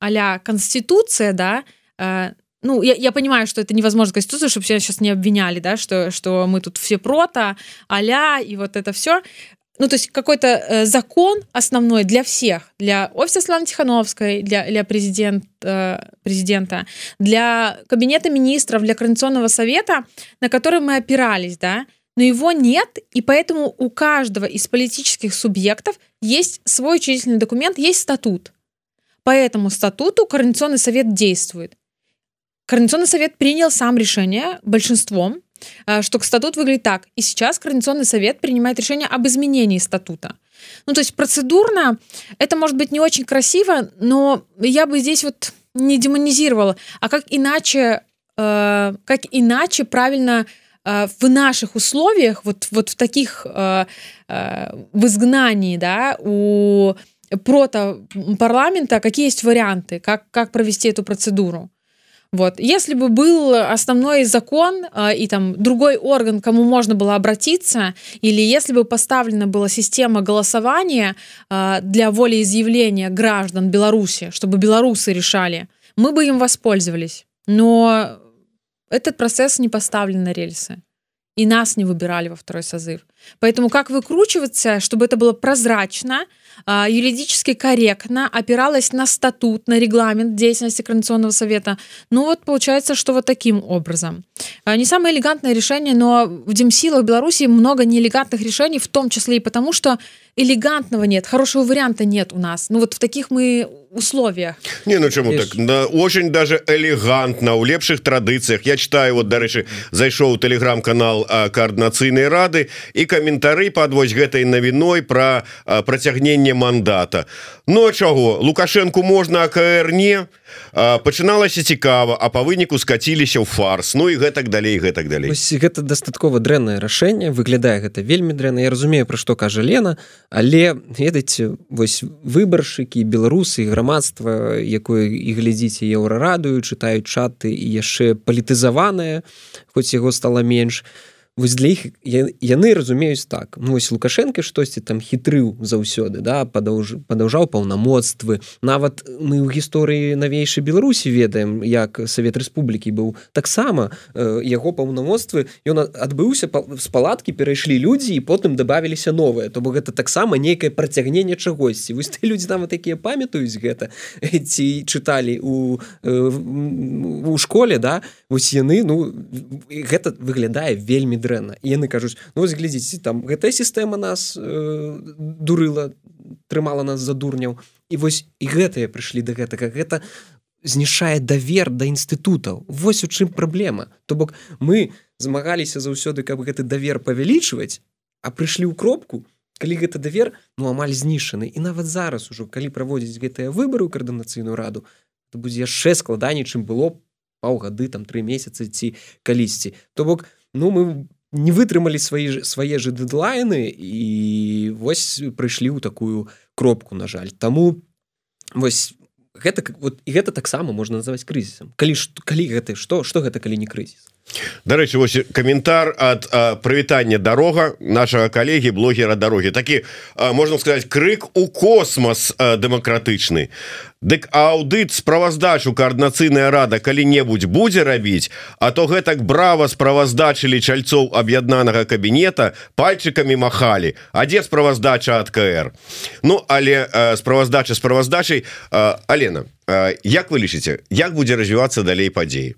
S3: а конституция, да, э, ну, я, я понимаю, что это невозможно Конституцию, чтобы себя сейчас не обвиняли, да, что, что мы тут все прото, а и вот это все. Ну, то есть какой-то э, закон основной для всех, для офиса Славы Тихановской, для, для президент, э, президента, для кабинета министров, для Координационного совета, на который мы опирались, да, но его нет, и поэтому у каждого из политических субъектов есть свой учредительный документ, есть статут. По этому статуту Координационный совет действует. Координационный совет принял сам решение большинством, что статут выглядит так. И сейчас Координационный совет принимает решение об изменении статута. Ну, то есть процедурно это может быть не очень красиво, но я бы здесь вот не демонизировала, а как иначе, э, как иначе правильно э, в наших условиях, вот, вот в таких, э, э, в изгнании, да, у прото парламента, какие есть варианты, как, как провести эту процедуру. Вот. Если бы был основной закон э, и там другой орган, кому можно было обратиться, или если бы поставлена была система голосования э, для волеизъявления граждан Беларуси, чтобы белорусы решали, мы бы им воспользовались. Но этот процесс не поставлен на рельсы. И нас не выбирали во второй созыв. Поэтому как выкручиваться, чтобы это было прозрачно, юридически корректно, опиралась на статут, на регламент деятельности Координационного совета. Ну вот получается, что вот таким образом. А, не самое элегантное решение, но в Демсилах Беларуси много неэлегантных решений, в том числе и потому, что элегантного нет, хорошего варианта нет у нас. Ну вот в таких мы условиях.
S1: Не, ну чему так? Да, очень даже элегантно, у лепших традыциях. Я читаю, вот, дарэчы, зайшоў у телеграм-канал координацыйной рады и каментары под вось гэтай навіной про працягненне мандата Ну чаго лукашенко можна АКР не пачыналася цікава а по выніку скаціліся ў фарс. Ну і гэтак далей гэтак далей.
S2: Вось, гэта дастаткова дрэннае рашэнне выглядае гэта вельмі дрэнна. Я разумею пра што кажа Лена але ведаеце вось выбаршыкі беларусы грамадства якое і глядзіце еўрарадую чытаюць чаты і яшчэ палітызаванае хоць яго стала менш. то вось для іх яны разумеюць так. Ну, вось лукашенко штосьці там хітрыў заўсёды да падаўж падаўжаў паўнамоцтвы нават мы ў гісторыі навейшай беларусі ведаем як савет рэспублікі быў. Таксама э, яго паўнамоцтвы ён адбыўся з палаткі перайшлі людзі і потым добавіліся новыя то бок гэта таксама нейкае працягненне чагосьці. Вось людзі нават такія памятаюць гэта ці чыталі у э, у школе да вось яны ну гэта выглядае вельмі дрэнна яны кажуць ну вось глядзіце там гэтая сістэма нас э, дурыла трымала нас за дурняў і вось і гэтыя прыйшлі да гэтага. Гэта знішае давер да інстытутаў. Вось у чым праблема. То бок мы змагаліся заўсёды каб гэты давер павялічваць а прыйшлі ў кропку калі гэта давер ну амаль знішаны. І нават зараз ужо калі праводзіць гэтыя выбары ў каардынацыйную раду то будзе яшчэ складаней чым было паўгады там тры месяцы ці калісьці. То бок ну мы не вытрымалі свае свае же дэдлайны і вось прыйшлі ў такую кропку на жаль. Таму вось гэта вот і гэта таксама можна называць крызісам. Калі калі гэта што што гэта калі не крызіс
S1: Дарэчы каментар ад прывітання дарога нашага калегі блогера дарогі. Такі можна сказаць крык у космас дэмакратычны. Дык аўдыт справаздачу каардынацыйная рада калі-небудзь будзе рабіць А то гэтак брава справаздачылі чальцоў аб'яднанага кабінета пальчыкамі махалі. А дзе справаздача ад КР Ну але справаздача справаздачай. Алена Як вы лічыце як будзе развівацца далей падзеі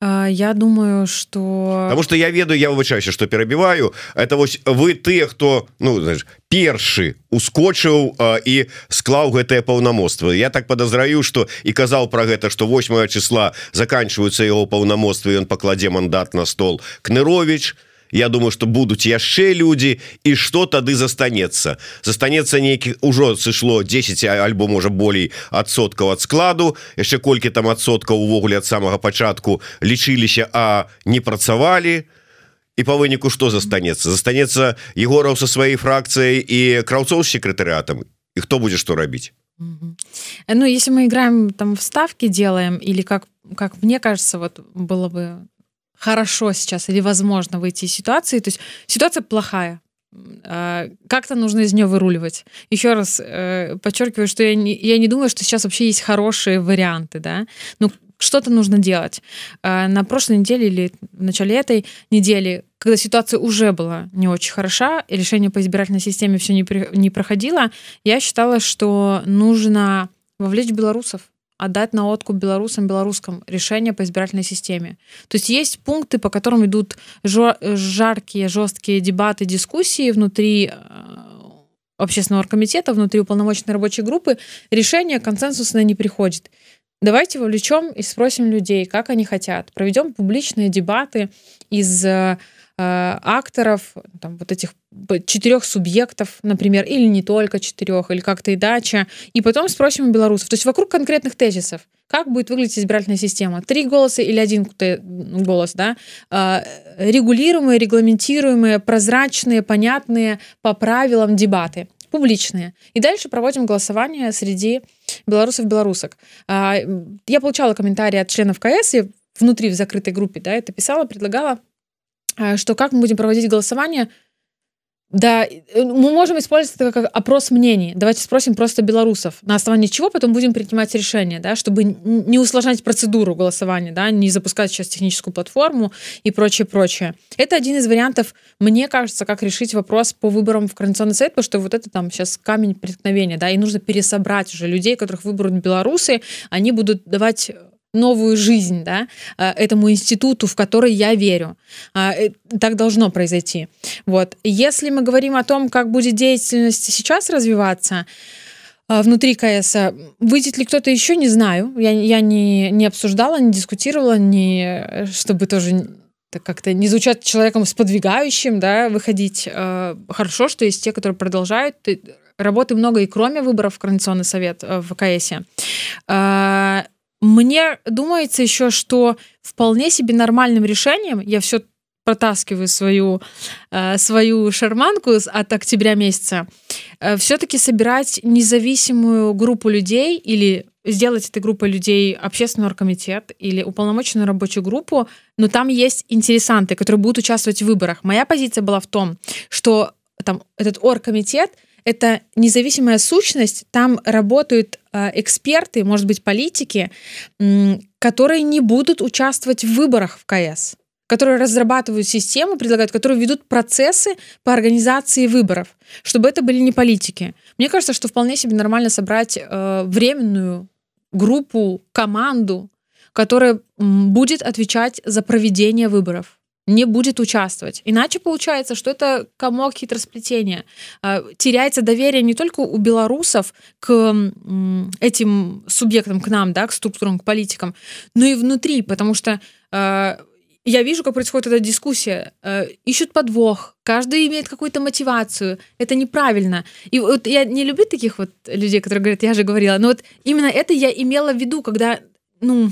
S3: Я думаю что
S1: потому что я ведаю я вывучаюся что перабіваю это вось вы ты хто ну знаешь, першы ускочыў і склаў гэтае паўнамоцтва. Я так подазраю что і казаў про гэта что 8 числа заканчиваются его паўнамоцтвы ён пакладзе мандат на стол. Кнырович то Я думаю что будуць яшчэ люди і что тады застанецца застанецца нейкі ўжо сышло 10 альбо можа болей адсоткаў ад складу. Яшчэ колькі там адсоткаў увогуле ад самага пачатку лічыліся а не працавалі і по выніку что застанецца застанецца егораў со сваёй фракцыяй і краўцоў з секретарыатам і хто будзе что рабіць
S3: Ну, если мы играем там вставки делаем, или как, как мне кажется, вот было бы хорошо сейчас или возможно выйти из ситуации, то есть ситуация плохая, а, как-то нужно из нее выруливать. Еще раз э, подчеркиваю, что я не, я не думаю, что сейчас вообще есть хорошие варианты, да. Ну, что-то нужно делать. А, на прошлой неделе или в начале этой недели, когда ситуация уже была не очень хороша, и решение по избирательной системе все не, не проходило, я считала, что нужно вовлечь белорусов отдать на откуп белорусам белорусском решение по избирательной системе. То есть есть пункты, по которым идут жаркие, жесткие дебаты, дискуссии внутри э, общественного оргкомитета, внутри уполномоченной рабочей группы. Решение консенсусное не приходит. Давайте вовлечем и спросим людей, как они хотят. Проведем публичные дебаты из Э, акторов, там, вот этих четырех субъектов, например, или не только четырех, или как-то и дача, и потом спросим у белорусов. То есть вокруг конкретных тезисов. Как будет выглядеть избирательная система? Три голоса или один голос, да? Э, регулируемые, регламентируемые, прозрачные, понятные по правилам дебаты публичные. И дальше проводим голосование среди белорусов-белорусок. А, я получала комментарии от членов КС, и внутри в закрытой группе, да, это писала, предлагала Э, что как мы будем проводить голосование, да, э, мы можем использовать это как опрос мнений. Давайте спросим просто белорусов, на основании чего потом будем принимать решение, да, чтобы не усложнять процедуру голосования, да, не запускать сейчас техническую платформу и прочее, прочее. Это один из вариантов, мне кажется, как решить вопрос по выборам в Координационный совет, потому что вот это там сейчас камень преткновения, да, и нужно пересобрать уже людей, которых выберут белорусы, они будут давать новую жизнь да, а, этому институту, в который я верю. А, э, так должно произойти. Вот. Если мы говорим о том, как будет деятельность сейчас развиваться, а, внутри КС. Выйдет ли кто-то еще, не знаю. Я, я не, не обсуждала, не дискутировала, не, чтобы тоже как-то не звучать человеком сподвигающим, да, выходить. Хорошо, что есть те, которые продолжают. Работы много и кроме выборов в Координационный совет э, в КС. Мне думается еще, что вполне себе нормальным решением, я все протаскиваю свою, э, свою шарманку от октября месяца, э, все-таки собирать независимую группу людей или сделать этой группой людей общественный оргкомитет или уполномоченную рабочую группу, но там есть интересанты, которые будут участвовать в выборах. Моя позиция была в том, что там этот оргкомитет — это независимая сущность, там работают э, эксперты, может быть, политики, которые не будут участвовать в выборах в КС которые разрабатывают систему, предлагают, которые ведут процессы по организации выборов, чтобы это были не политики. Мне кажется, что вполне себе нормально собрать э, временную группу, команду, которая будет отвечать за проведение выборов не будет участвовать. Иначе получается, что это комок хитросплетения. А, теряется доверие не только у белорусов к этим субъектам, к нам, да, к структурам, к политикам, но и внутри, потому что а, я вижу, как происходит эта дискуссия. А, ищут подвох, каждый имеет какую-то мотивацию. Это неправильно. И вот я не люблю таких вот людей, которые говорят, я же говорила, но вот именно это я имела в виду, когда, ну,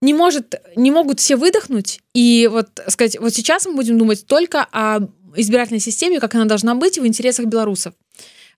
S3: не может, не могут все выдохнуть и вот сказать, вот сейчас мы будем думать только о избирательной системе, как она должна быть в интересах белорусов.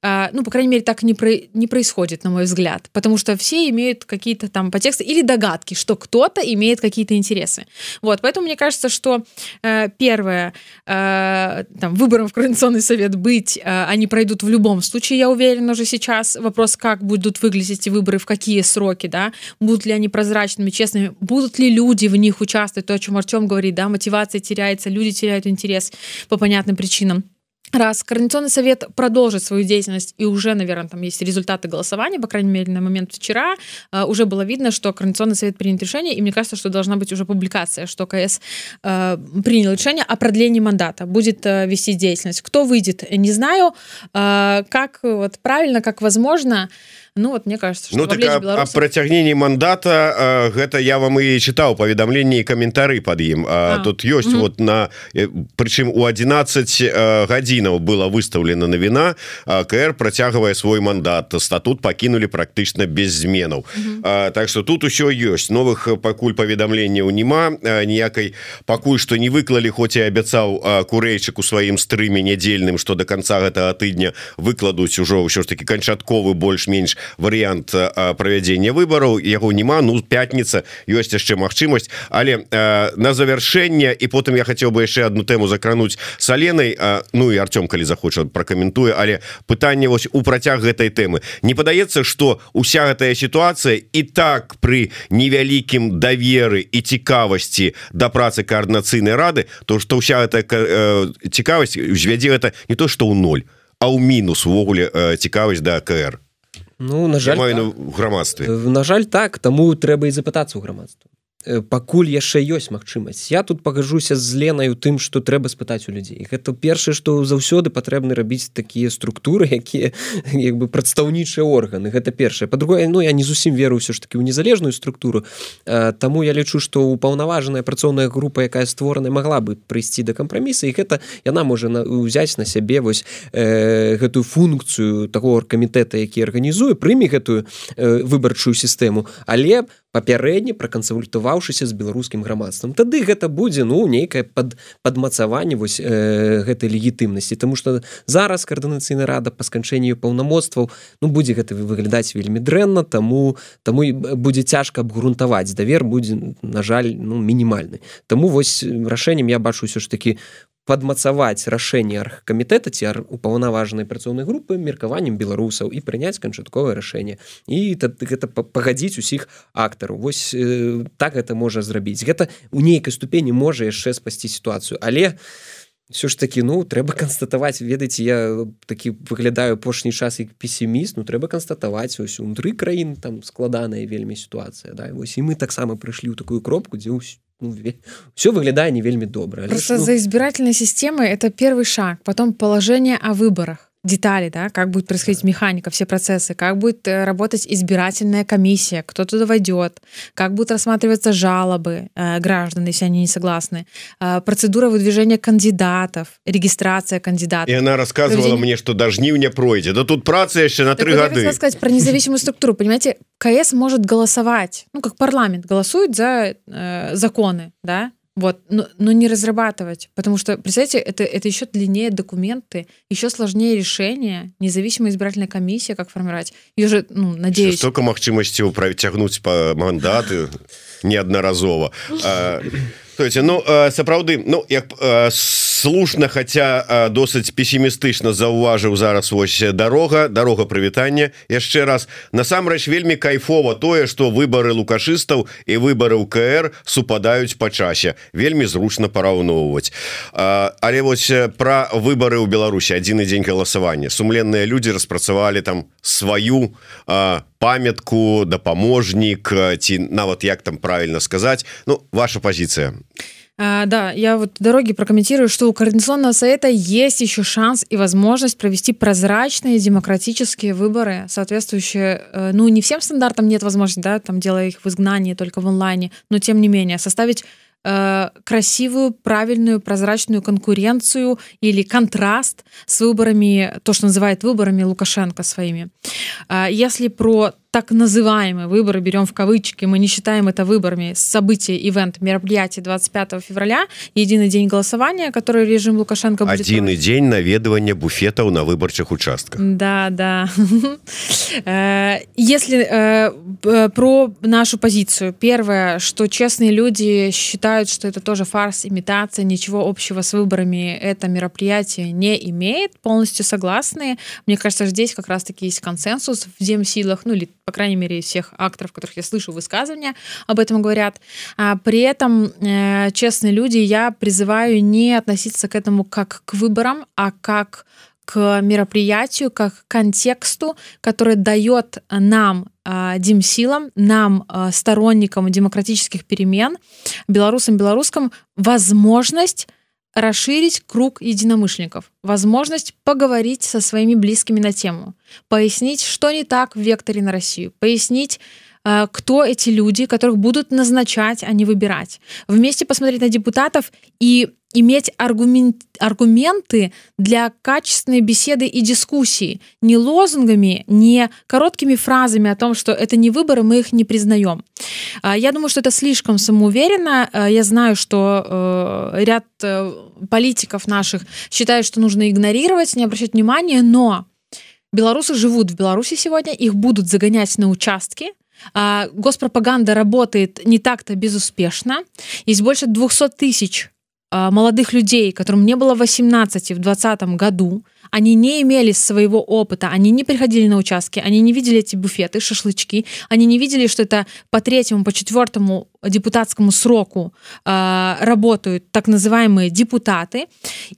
S3: А, ну, по крайней мере, так не, про, не происходит, на мой взгляд, потому что все имеют какие-то там подтексты или догадки, что кто-то имеет какие-то интересы. Вот, поэтому мне кажется, что э, первое, э, там, выбором в Координационный совет быть, э, они пройдут в любом случае, я уверена уже сейчас. Вопрос, как будут выглядеть эти выборы, в какие сроки, да, будут ли они прозрачными, честными, будут ли люди в них участвовать, то, о чем Артем говорит, да, мотивация теряется, люди теряют интерес по понятным причинам раз Координационный совет продолжит свою деятельность, и уже, наверное, там есть результаты голосования, по крайней мере, на момент вчера, э, уже было видно, что Координационный совет принял решение, и мне кажется, что должна быть уже публикация, что КС э, принял решение о продлении мандата, будет э, вести деятельность. Кто выйдет, не знаю. Э, как вот правильно, как возможно, Ну вот мне кажется
S1: ну так а, белорусов... процягнении мандата а, гэта я вам и читал паведамленне каментары под ім а, а. тут есть угу. вот на прычым у 11 гадзінаў было выставлена навіна КР процягвае свой мандат. Статут покинули практычна без зменаў угу. так что тут еще есть. Новых пакуль паведамленняў няма ніякай пакуль что не выклалі хоць і абяцаў курэйчык у сваім стрыме нядзельным что до конца гэтага тыдня выкладуць ужо ўсё ж таки канчатковы больш-менш варыянт правядзення выбораў яго няма ну пятница ёсць яшчэ магчымасць але на завяршэнне і потым я хотел бы яшчэ одну тэму закрануть саленай Ну і Артём калі захоча пракаментуе але пытанне вось у працяг гэтай тэмы. Не падаецца что уся гэтая ситуация і так при невялікім даверы і цікавасці да працы коаардынацыйнай рады то что ўся эта цікавасць звядзе это не то что у ноль а ў мінус увогуле цікавасць да КР
S2: Ну на жаль
S1: так. грамадстве.
S2: На жаль так. Таму трэба і запытацца ў грамадству пакуль яшчэ ёсць магчымасць. Я тут пагажуся з ленаю тым что трэба спытаць у людзей. Гэта першае што заўсёды патрэбны рабіць такія структуры якія як бы прадстаўнічыя органы. Гэта першае. По-другое Ну я не зусім веру ўсё ж таки ў незалежную структуру Таму я лічу што упаўнаважаная працоўная група якая створана могла бы прыйсці да кампраміса і гэта яна можа ўзяць на сябе вось э, гэтую функцыю такого камітэта які арганізуе прыме гэтую э, выбарчую сістэму. Але папярэдне пракансультаваўшыся з беларускім грамадствам. Тады гэта будзе ну нейкае пад падмацаванне вось э, гэтай легітымнасці. Тому что зараз каардынацыйна рада па сканчэнню паўнамоцтваў ну будзе гэта выглядаць вельмі дрэнна таму таму і будзе цяжка абгрунтаваць. Давер будзе на жаль ну мінімальны. Таму вось рашэннем я бачу ўсё ж таки падмацаваць рашэнне аргкамітэта ці упаўнаважанай працоўнай групы меркаваннем беларусаў і прыняць канчатковае рашэнне. І гэта пагадзіць усіх актараў. Восьось э, так гэта можа зрабіць. Гэта у нейкай ступені можа яшчэ спасці сітуацыю. Але все ж таки ну трэба канстатаваць. Ведаеце я такі выглядаю апошні час як песіміст ну трэба канстатаваць. Ось унутры краін там складаная вельмі сітуацыя да. Вось і мы таксама прыйшлі ў такую кропку дзе ну, все выглядае не вельмі добра
S3: просто ну... за избирательной системой это первый шаг потом положение о выборах детали, да, как будет происходить механика, все процессы, как будет э, работать избирательная комиссия, кто туда войдет, как будут рассматриваться жалобы э, граждан, если они не согласны, э, процедура выдвижения кандидатов, регистрация кандидатов.
S1: И она рассказывала Проведение... мне, что даже не пройдет. Да тут праца еще на три года.
S3: Я сказать про независимую структуру. Понимаете, КС может голосовать, ну, как парламент голосует за э, законы, да, вот, но, но не разрабатывать, потому что, представьте, это, это еще длиннее документы, еще сложнее решение, независимая избирательная комиссия, как формировать. Ее же, ну, надеюсь...
S1: Столько махчимости тягнуть по мандаты неодноразово. Есть, ну, сапраўды, ну, як слушна хотя досыць пессімістычна заўважыў зараз вось дорога дорога прывітання. Яшчэ раз насамрэч вельмі кайфова тое что выборы лукашыстаў і выборы УКР супадаюць по часе. Вельмі зручна параўноўваць. Але вось про выборы ў Беларусі. Адзіны дзень галасавання. Сумленныя люди распрацавалі там сваю памятку дапаможнік ці нават як там правильно сказать. Ну ваша позиция. А
S3: А, да, я вот дороги прокомментирую, что у Координационного совета есть еще шанс и возможность провести прозрачные демократические выборы, соответствующие, э, ну, не всем стандартам нет возможности, да, там, делая их в изгнании, только в онлайне, но тем не менее, составить э, красивую, правильную, прозрачную конкуренцию или контраст с выборами, то, что называют выборами Лукашенко своими. Э, если про так называемые выборы, берем в кавычки, мы не считаем это выборами, события, ивент, мероприятие 25 февраля, единый день голосования, который режим Лукашенко
S1: будет... Единый день наведывания буфетов на выборчих участках.
S3: Да, да. Э, если э, про нашу позицию. Первое, что честные люди считают, что это тоже фарс, имитация, ничего общего с выборами это мероприятие не имеет, полностью согласны. Мне кажется, здесь как раз-таки есть консенсус в земсилах, ну или по крайней мере, из всех акторов, которых я слышу высказывания, об этом говорят. А при этом, э, честные люди, я призываю не относиться к этому как к выборам, а как к мероприятию, как к контексту, который дает нам, э, Димсилам, нам, э, сторонникам демократических перемен, белорусам, белорусским, возможность расширить круг единомышленников, возможность поговорить со своими близкими на тему, пояснить, что не так в векторе на Россию, пояснить, э, кто эти люди, которых будут назначать, а не выбирать. Вместе посмотреть на депутатов и иметь аргумент, аргументы для качественной беседы и дискуссии. Не лозунгами, не короткими фразами о том, что это не выборы, мы их не признаем. А, я думаю, что это слишком самоуверенно. А, я знаю, что э, ряд э, политиков наших считают, что нужно игнорировать, не обращать внимания, но белорусы живут в Беларуси сегодня, их будут загонять на участки, а, Госпропаганда работает не так-то безуспешно. Есть больше 200 тысяч молодых людей, которым не было 18 в 2020 году, они не имели своего опыта, они не приходили на участки, они не видели эти буфеты, шашлычки, они не видели, что это по третьему, по четвертому депутатскому сроку э, работают так называемые депутаты.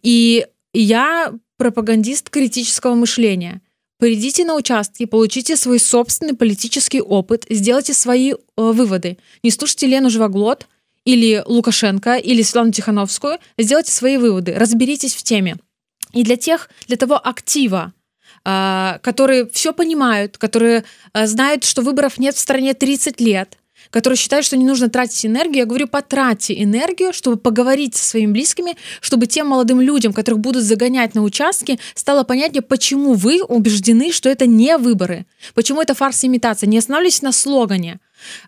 S3: И я пропагандист критического мышления. Придите на участки, получите свой собственный политический опыт, сделайте свои э, выводы. Не слушайте Лену Живоглот, или Лукашенко, или Светлану Тихановскую, сделайте свои выводы, разберитесь в теме. И для тех, для того актива, а, которые все понимают, которые а, знают, что выборов нет в стране 30 лет, которые считают, что не нужно тратить энергию, я говорю, потратьте энергию, чтобы поговорить со своими близкими, чтобы тем молодым людям, которых будут загонять на участки, стало понятнее, почему вы убеждены, что это не выборы, почему это фарс имитация. Не останавливайтесь на слогане.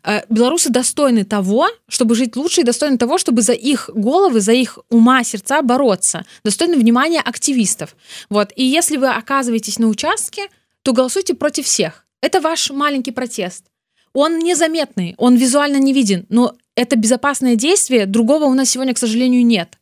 S3: Э, белорусы достойны того, чтобы жить лучше, и достойны того, чтобы за их головы, за их ума, сердца бороться, достойны внимания активистов. Вот. И если вы оказываетесь на участке, то голосуйте против всех. Это ваш маленький протест. Он незаметный, он визуально не виден, но это безопасное действие, другого у нас сегодня, к сожалению, нет.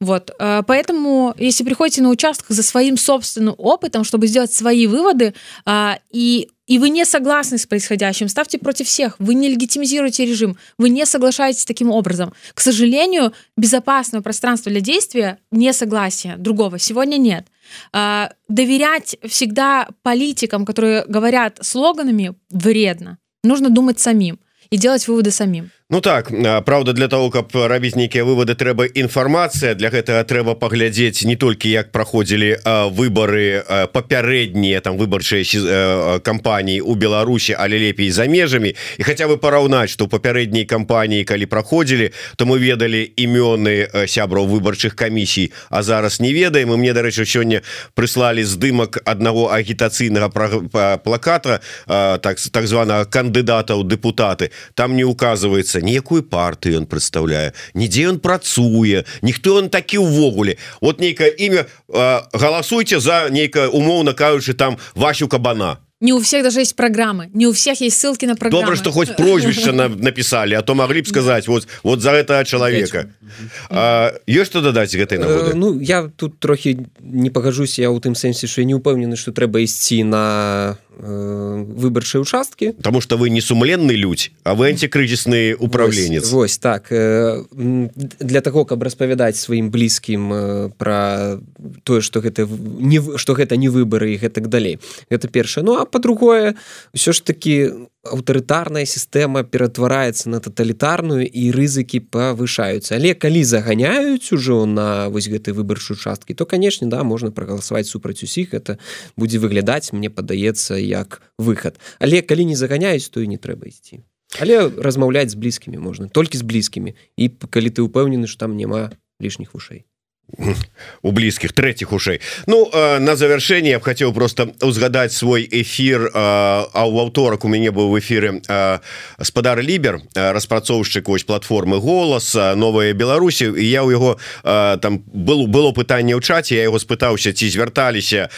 S3: Вот, э, поэтому, если приходите на участок за своим собственным опытом, чтобы сделать свои выводы, а, и и вы не согласны с происходящим, ставьте против всех, вы не легитимизируете режим, вы не соглашаетесь таким образом. К сожалению, безопасного пространства для действия, несогласия другого сегодня нет. А, доверять всегда политикам, которые говорят слоганами, вредно. Нужно думать самим и делать выводы самим.
S1: Ну так Праўда для того каб рабіць нейкія выводы трэба інфармацыя. Для гэтага трэба паглядзець не толькі як праходзілі выборы папярэднія там выбарчыя кампаніі у Беларусі але лепей за межамі. І хаця бы параўнаць што папярэдняй кампаніі калі праходзілі то мы ведалі імёны сябраў выбарчых камісій а зараз не ведаем. І мне дарэчы сёння прыслалі здымак аднаго агітацыйнага плаката так так званага кандыдата ў депутаты там не указывается здаецца ніякую партыю ён прадстаўляе нідзе ён працуе ніхто он такі ўвогуле вот нейкае імя галасуйте за нейкае умоўна кажучы там вашу кабана.
S3: Не у всех даже есть программы не у всех есть ссылки на программы.
S1: Добра что хоть прозвішча на, написали а то могли б сказать вот вот за это человека. Ёсць что дадаць гэтай
S2: нагоды Ну я тут трохі не пагажусь я у тым сэнсе що не упэўнены что трэба ісці на Э, выбарчыя участкі
S1: Таму что вы не сумленны людзь а вы антикрызісны управленец.
S2: вось, вось так э, для того каб распавядаць сваім блізкім э, про тое что гэта не что гэта не выборы і гэтак далей. Это першае. Ну а по-другое ўсё ж таки аўтарытарная сістэма ператвараецца на таталітарную і рызыкі павышаюцца. Але калі заганяюць ужо на вось гэтай выбарчую участкі то канешне да можна прагаласаваць супраць усіх. Это будзе выглядаць мне падаецца як выхад. Але калі не заганяюць то і не трэба ісці. Але размаўляць з блізкімі можна толькі з блізкімі. І калі ты ўпэўнены што там няма лішніх вушэй
S1: у блізкіх третьих ушей. Ну на завершение я б хотел просто узгадать свой эфир а у аўторак у мяне быў в эфиры спадар лібер распрацоўшчык вось платформы голос новая Беларусі я у яго там было было пытанне ў чаце я его спытаўся ці звярталіся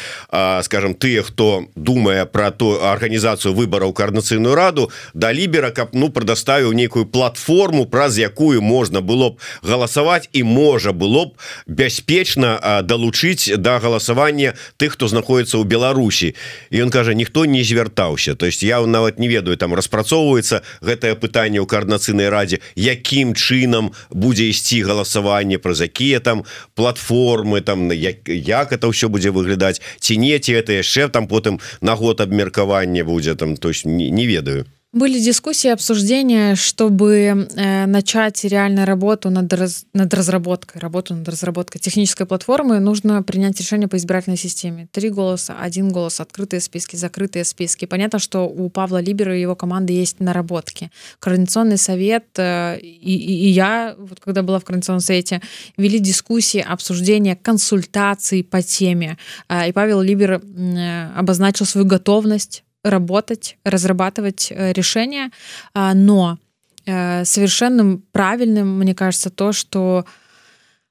S1: скажем тыя хто думае про то органнізацыю выбораў коорднацыйную раду да лібера каб ну прадаставіў нейкую платформу праз якую можна было б галасаваць і можа было б без бяспечна далучыць да галасавання тых хто знаходіцца ў Беларусі. І он кажа ніхто не звяртаўся то есть я нават не ведаю там распрацоўваецца гэтае пытанне ў коорднацыйнай радзе якім чынам будзе ісці галасаванне праз якія там платформы там як, як это ўсё будзе выглядаць ці не ці это яшчэ там потым на год абмеркавання будзе там то есть не, не ведаю
S3: Были дискуссии, обсуждения, чтобы э, начать реально работу над, раз, над разработкой, работу над разработкой технической платформы, нужно принять решение по избирательной системе. Три голоса, один голос, открытые списки, закрытые списки. Понятно, что у Павла Либера и его команды есть наработки. Координационный совет э, и, и, и я, вот когда была в Координационном совете, вели дискуссии, обсуждения, консультации по теме. Э, и Павел Либер э, обозначил свою готовность работать, разрабатывать э, решения, а, но э, совершенным правильным, мне кажется, то, что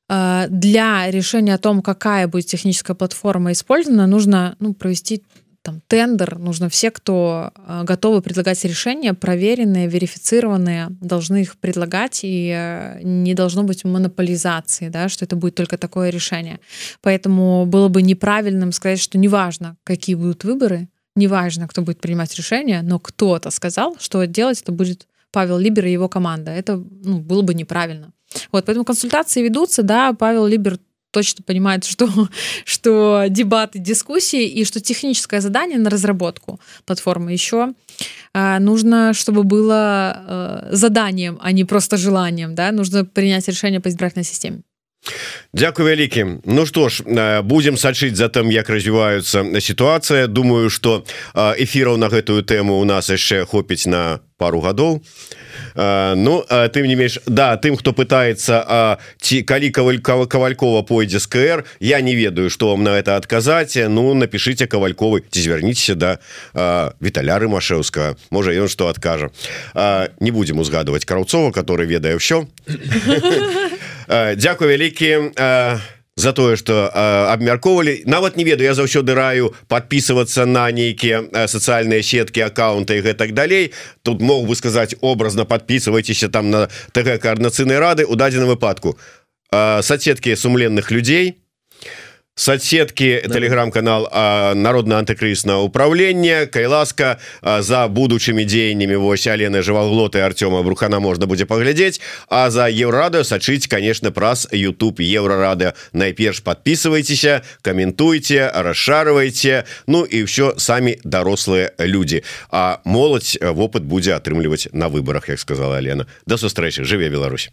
S3: э, для решения о том, какая будет техническая платформа использована, нужно ну, провести там, тендер, нужно все, кто готовы предлагать решения, проверенные, верифицированные, должны их предлагать, и не должно быть монополизации, да, что это будет только такое решение. Поэтому было бы неправильным сказать, что неважно, какие будут выборы, неважно, кто будет принимать решение, но кто-то сказал, что делать это будет Павел Либер и его команда. Это ну, было бы неправильно. Вот, поэтому консультации ведутся, да, Павел Либер точно понимает, что, что дебаты, дискуссии и что техническое задание на разработку платформы еще э, нужно, чтобы было э, заданием, а не просто желанием, да, нужно принять решение по избирательной системе.
S1: Дякую вялікім Ну что ж будем сачыць за тым як развіваюцца сітуацыя. Думаю что эфіраў на гэтую тэму у нас яшчэ хопіць на пару гадоў. Ну тым не менш да тым хто пытается ці калі кавалькава кавалькова пойдзе з КР я не ведаю что вам на это адказаць. Ну напишите кавальковы ці звярніцеся да Віталяры Машеўска можа ён что адкажа. Не будем узгадывать караўцова который ведае ўсё Дякую вялікі за тое что абмяркоўвалі нават не ведаю я заўсёды раю подписываться на нейкія сацыяльныя сеткі аккаунты і гэтак далей. Тут мог бы сказать образно подписывайтеся там на ТГ коорднацыйнай рады у дадзеным выпадку. Соцсеткі сумленных людзей соцсетки телеграм-канал народное антикрысное управление кайласка за будучымі дзеяннями Вось Алены жываглоты Артема брухана можна будзе паглядзець а за еврадыо сачыць конечно праз YouTube еврорады найперш подписывайтеся каментуйте расшарывайте Ну і все самі дарослыя люди а моладзь вопыт будзе атрымліваць на выборах як сказала Лена до сустрэчы жыве Беларусь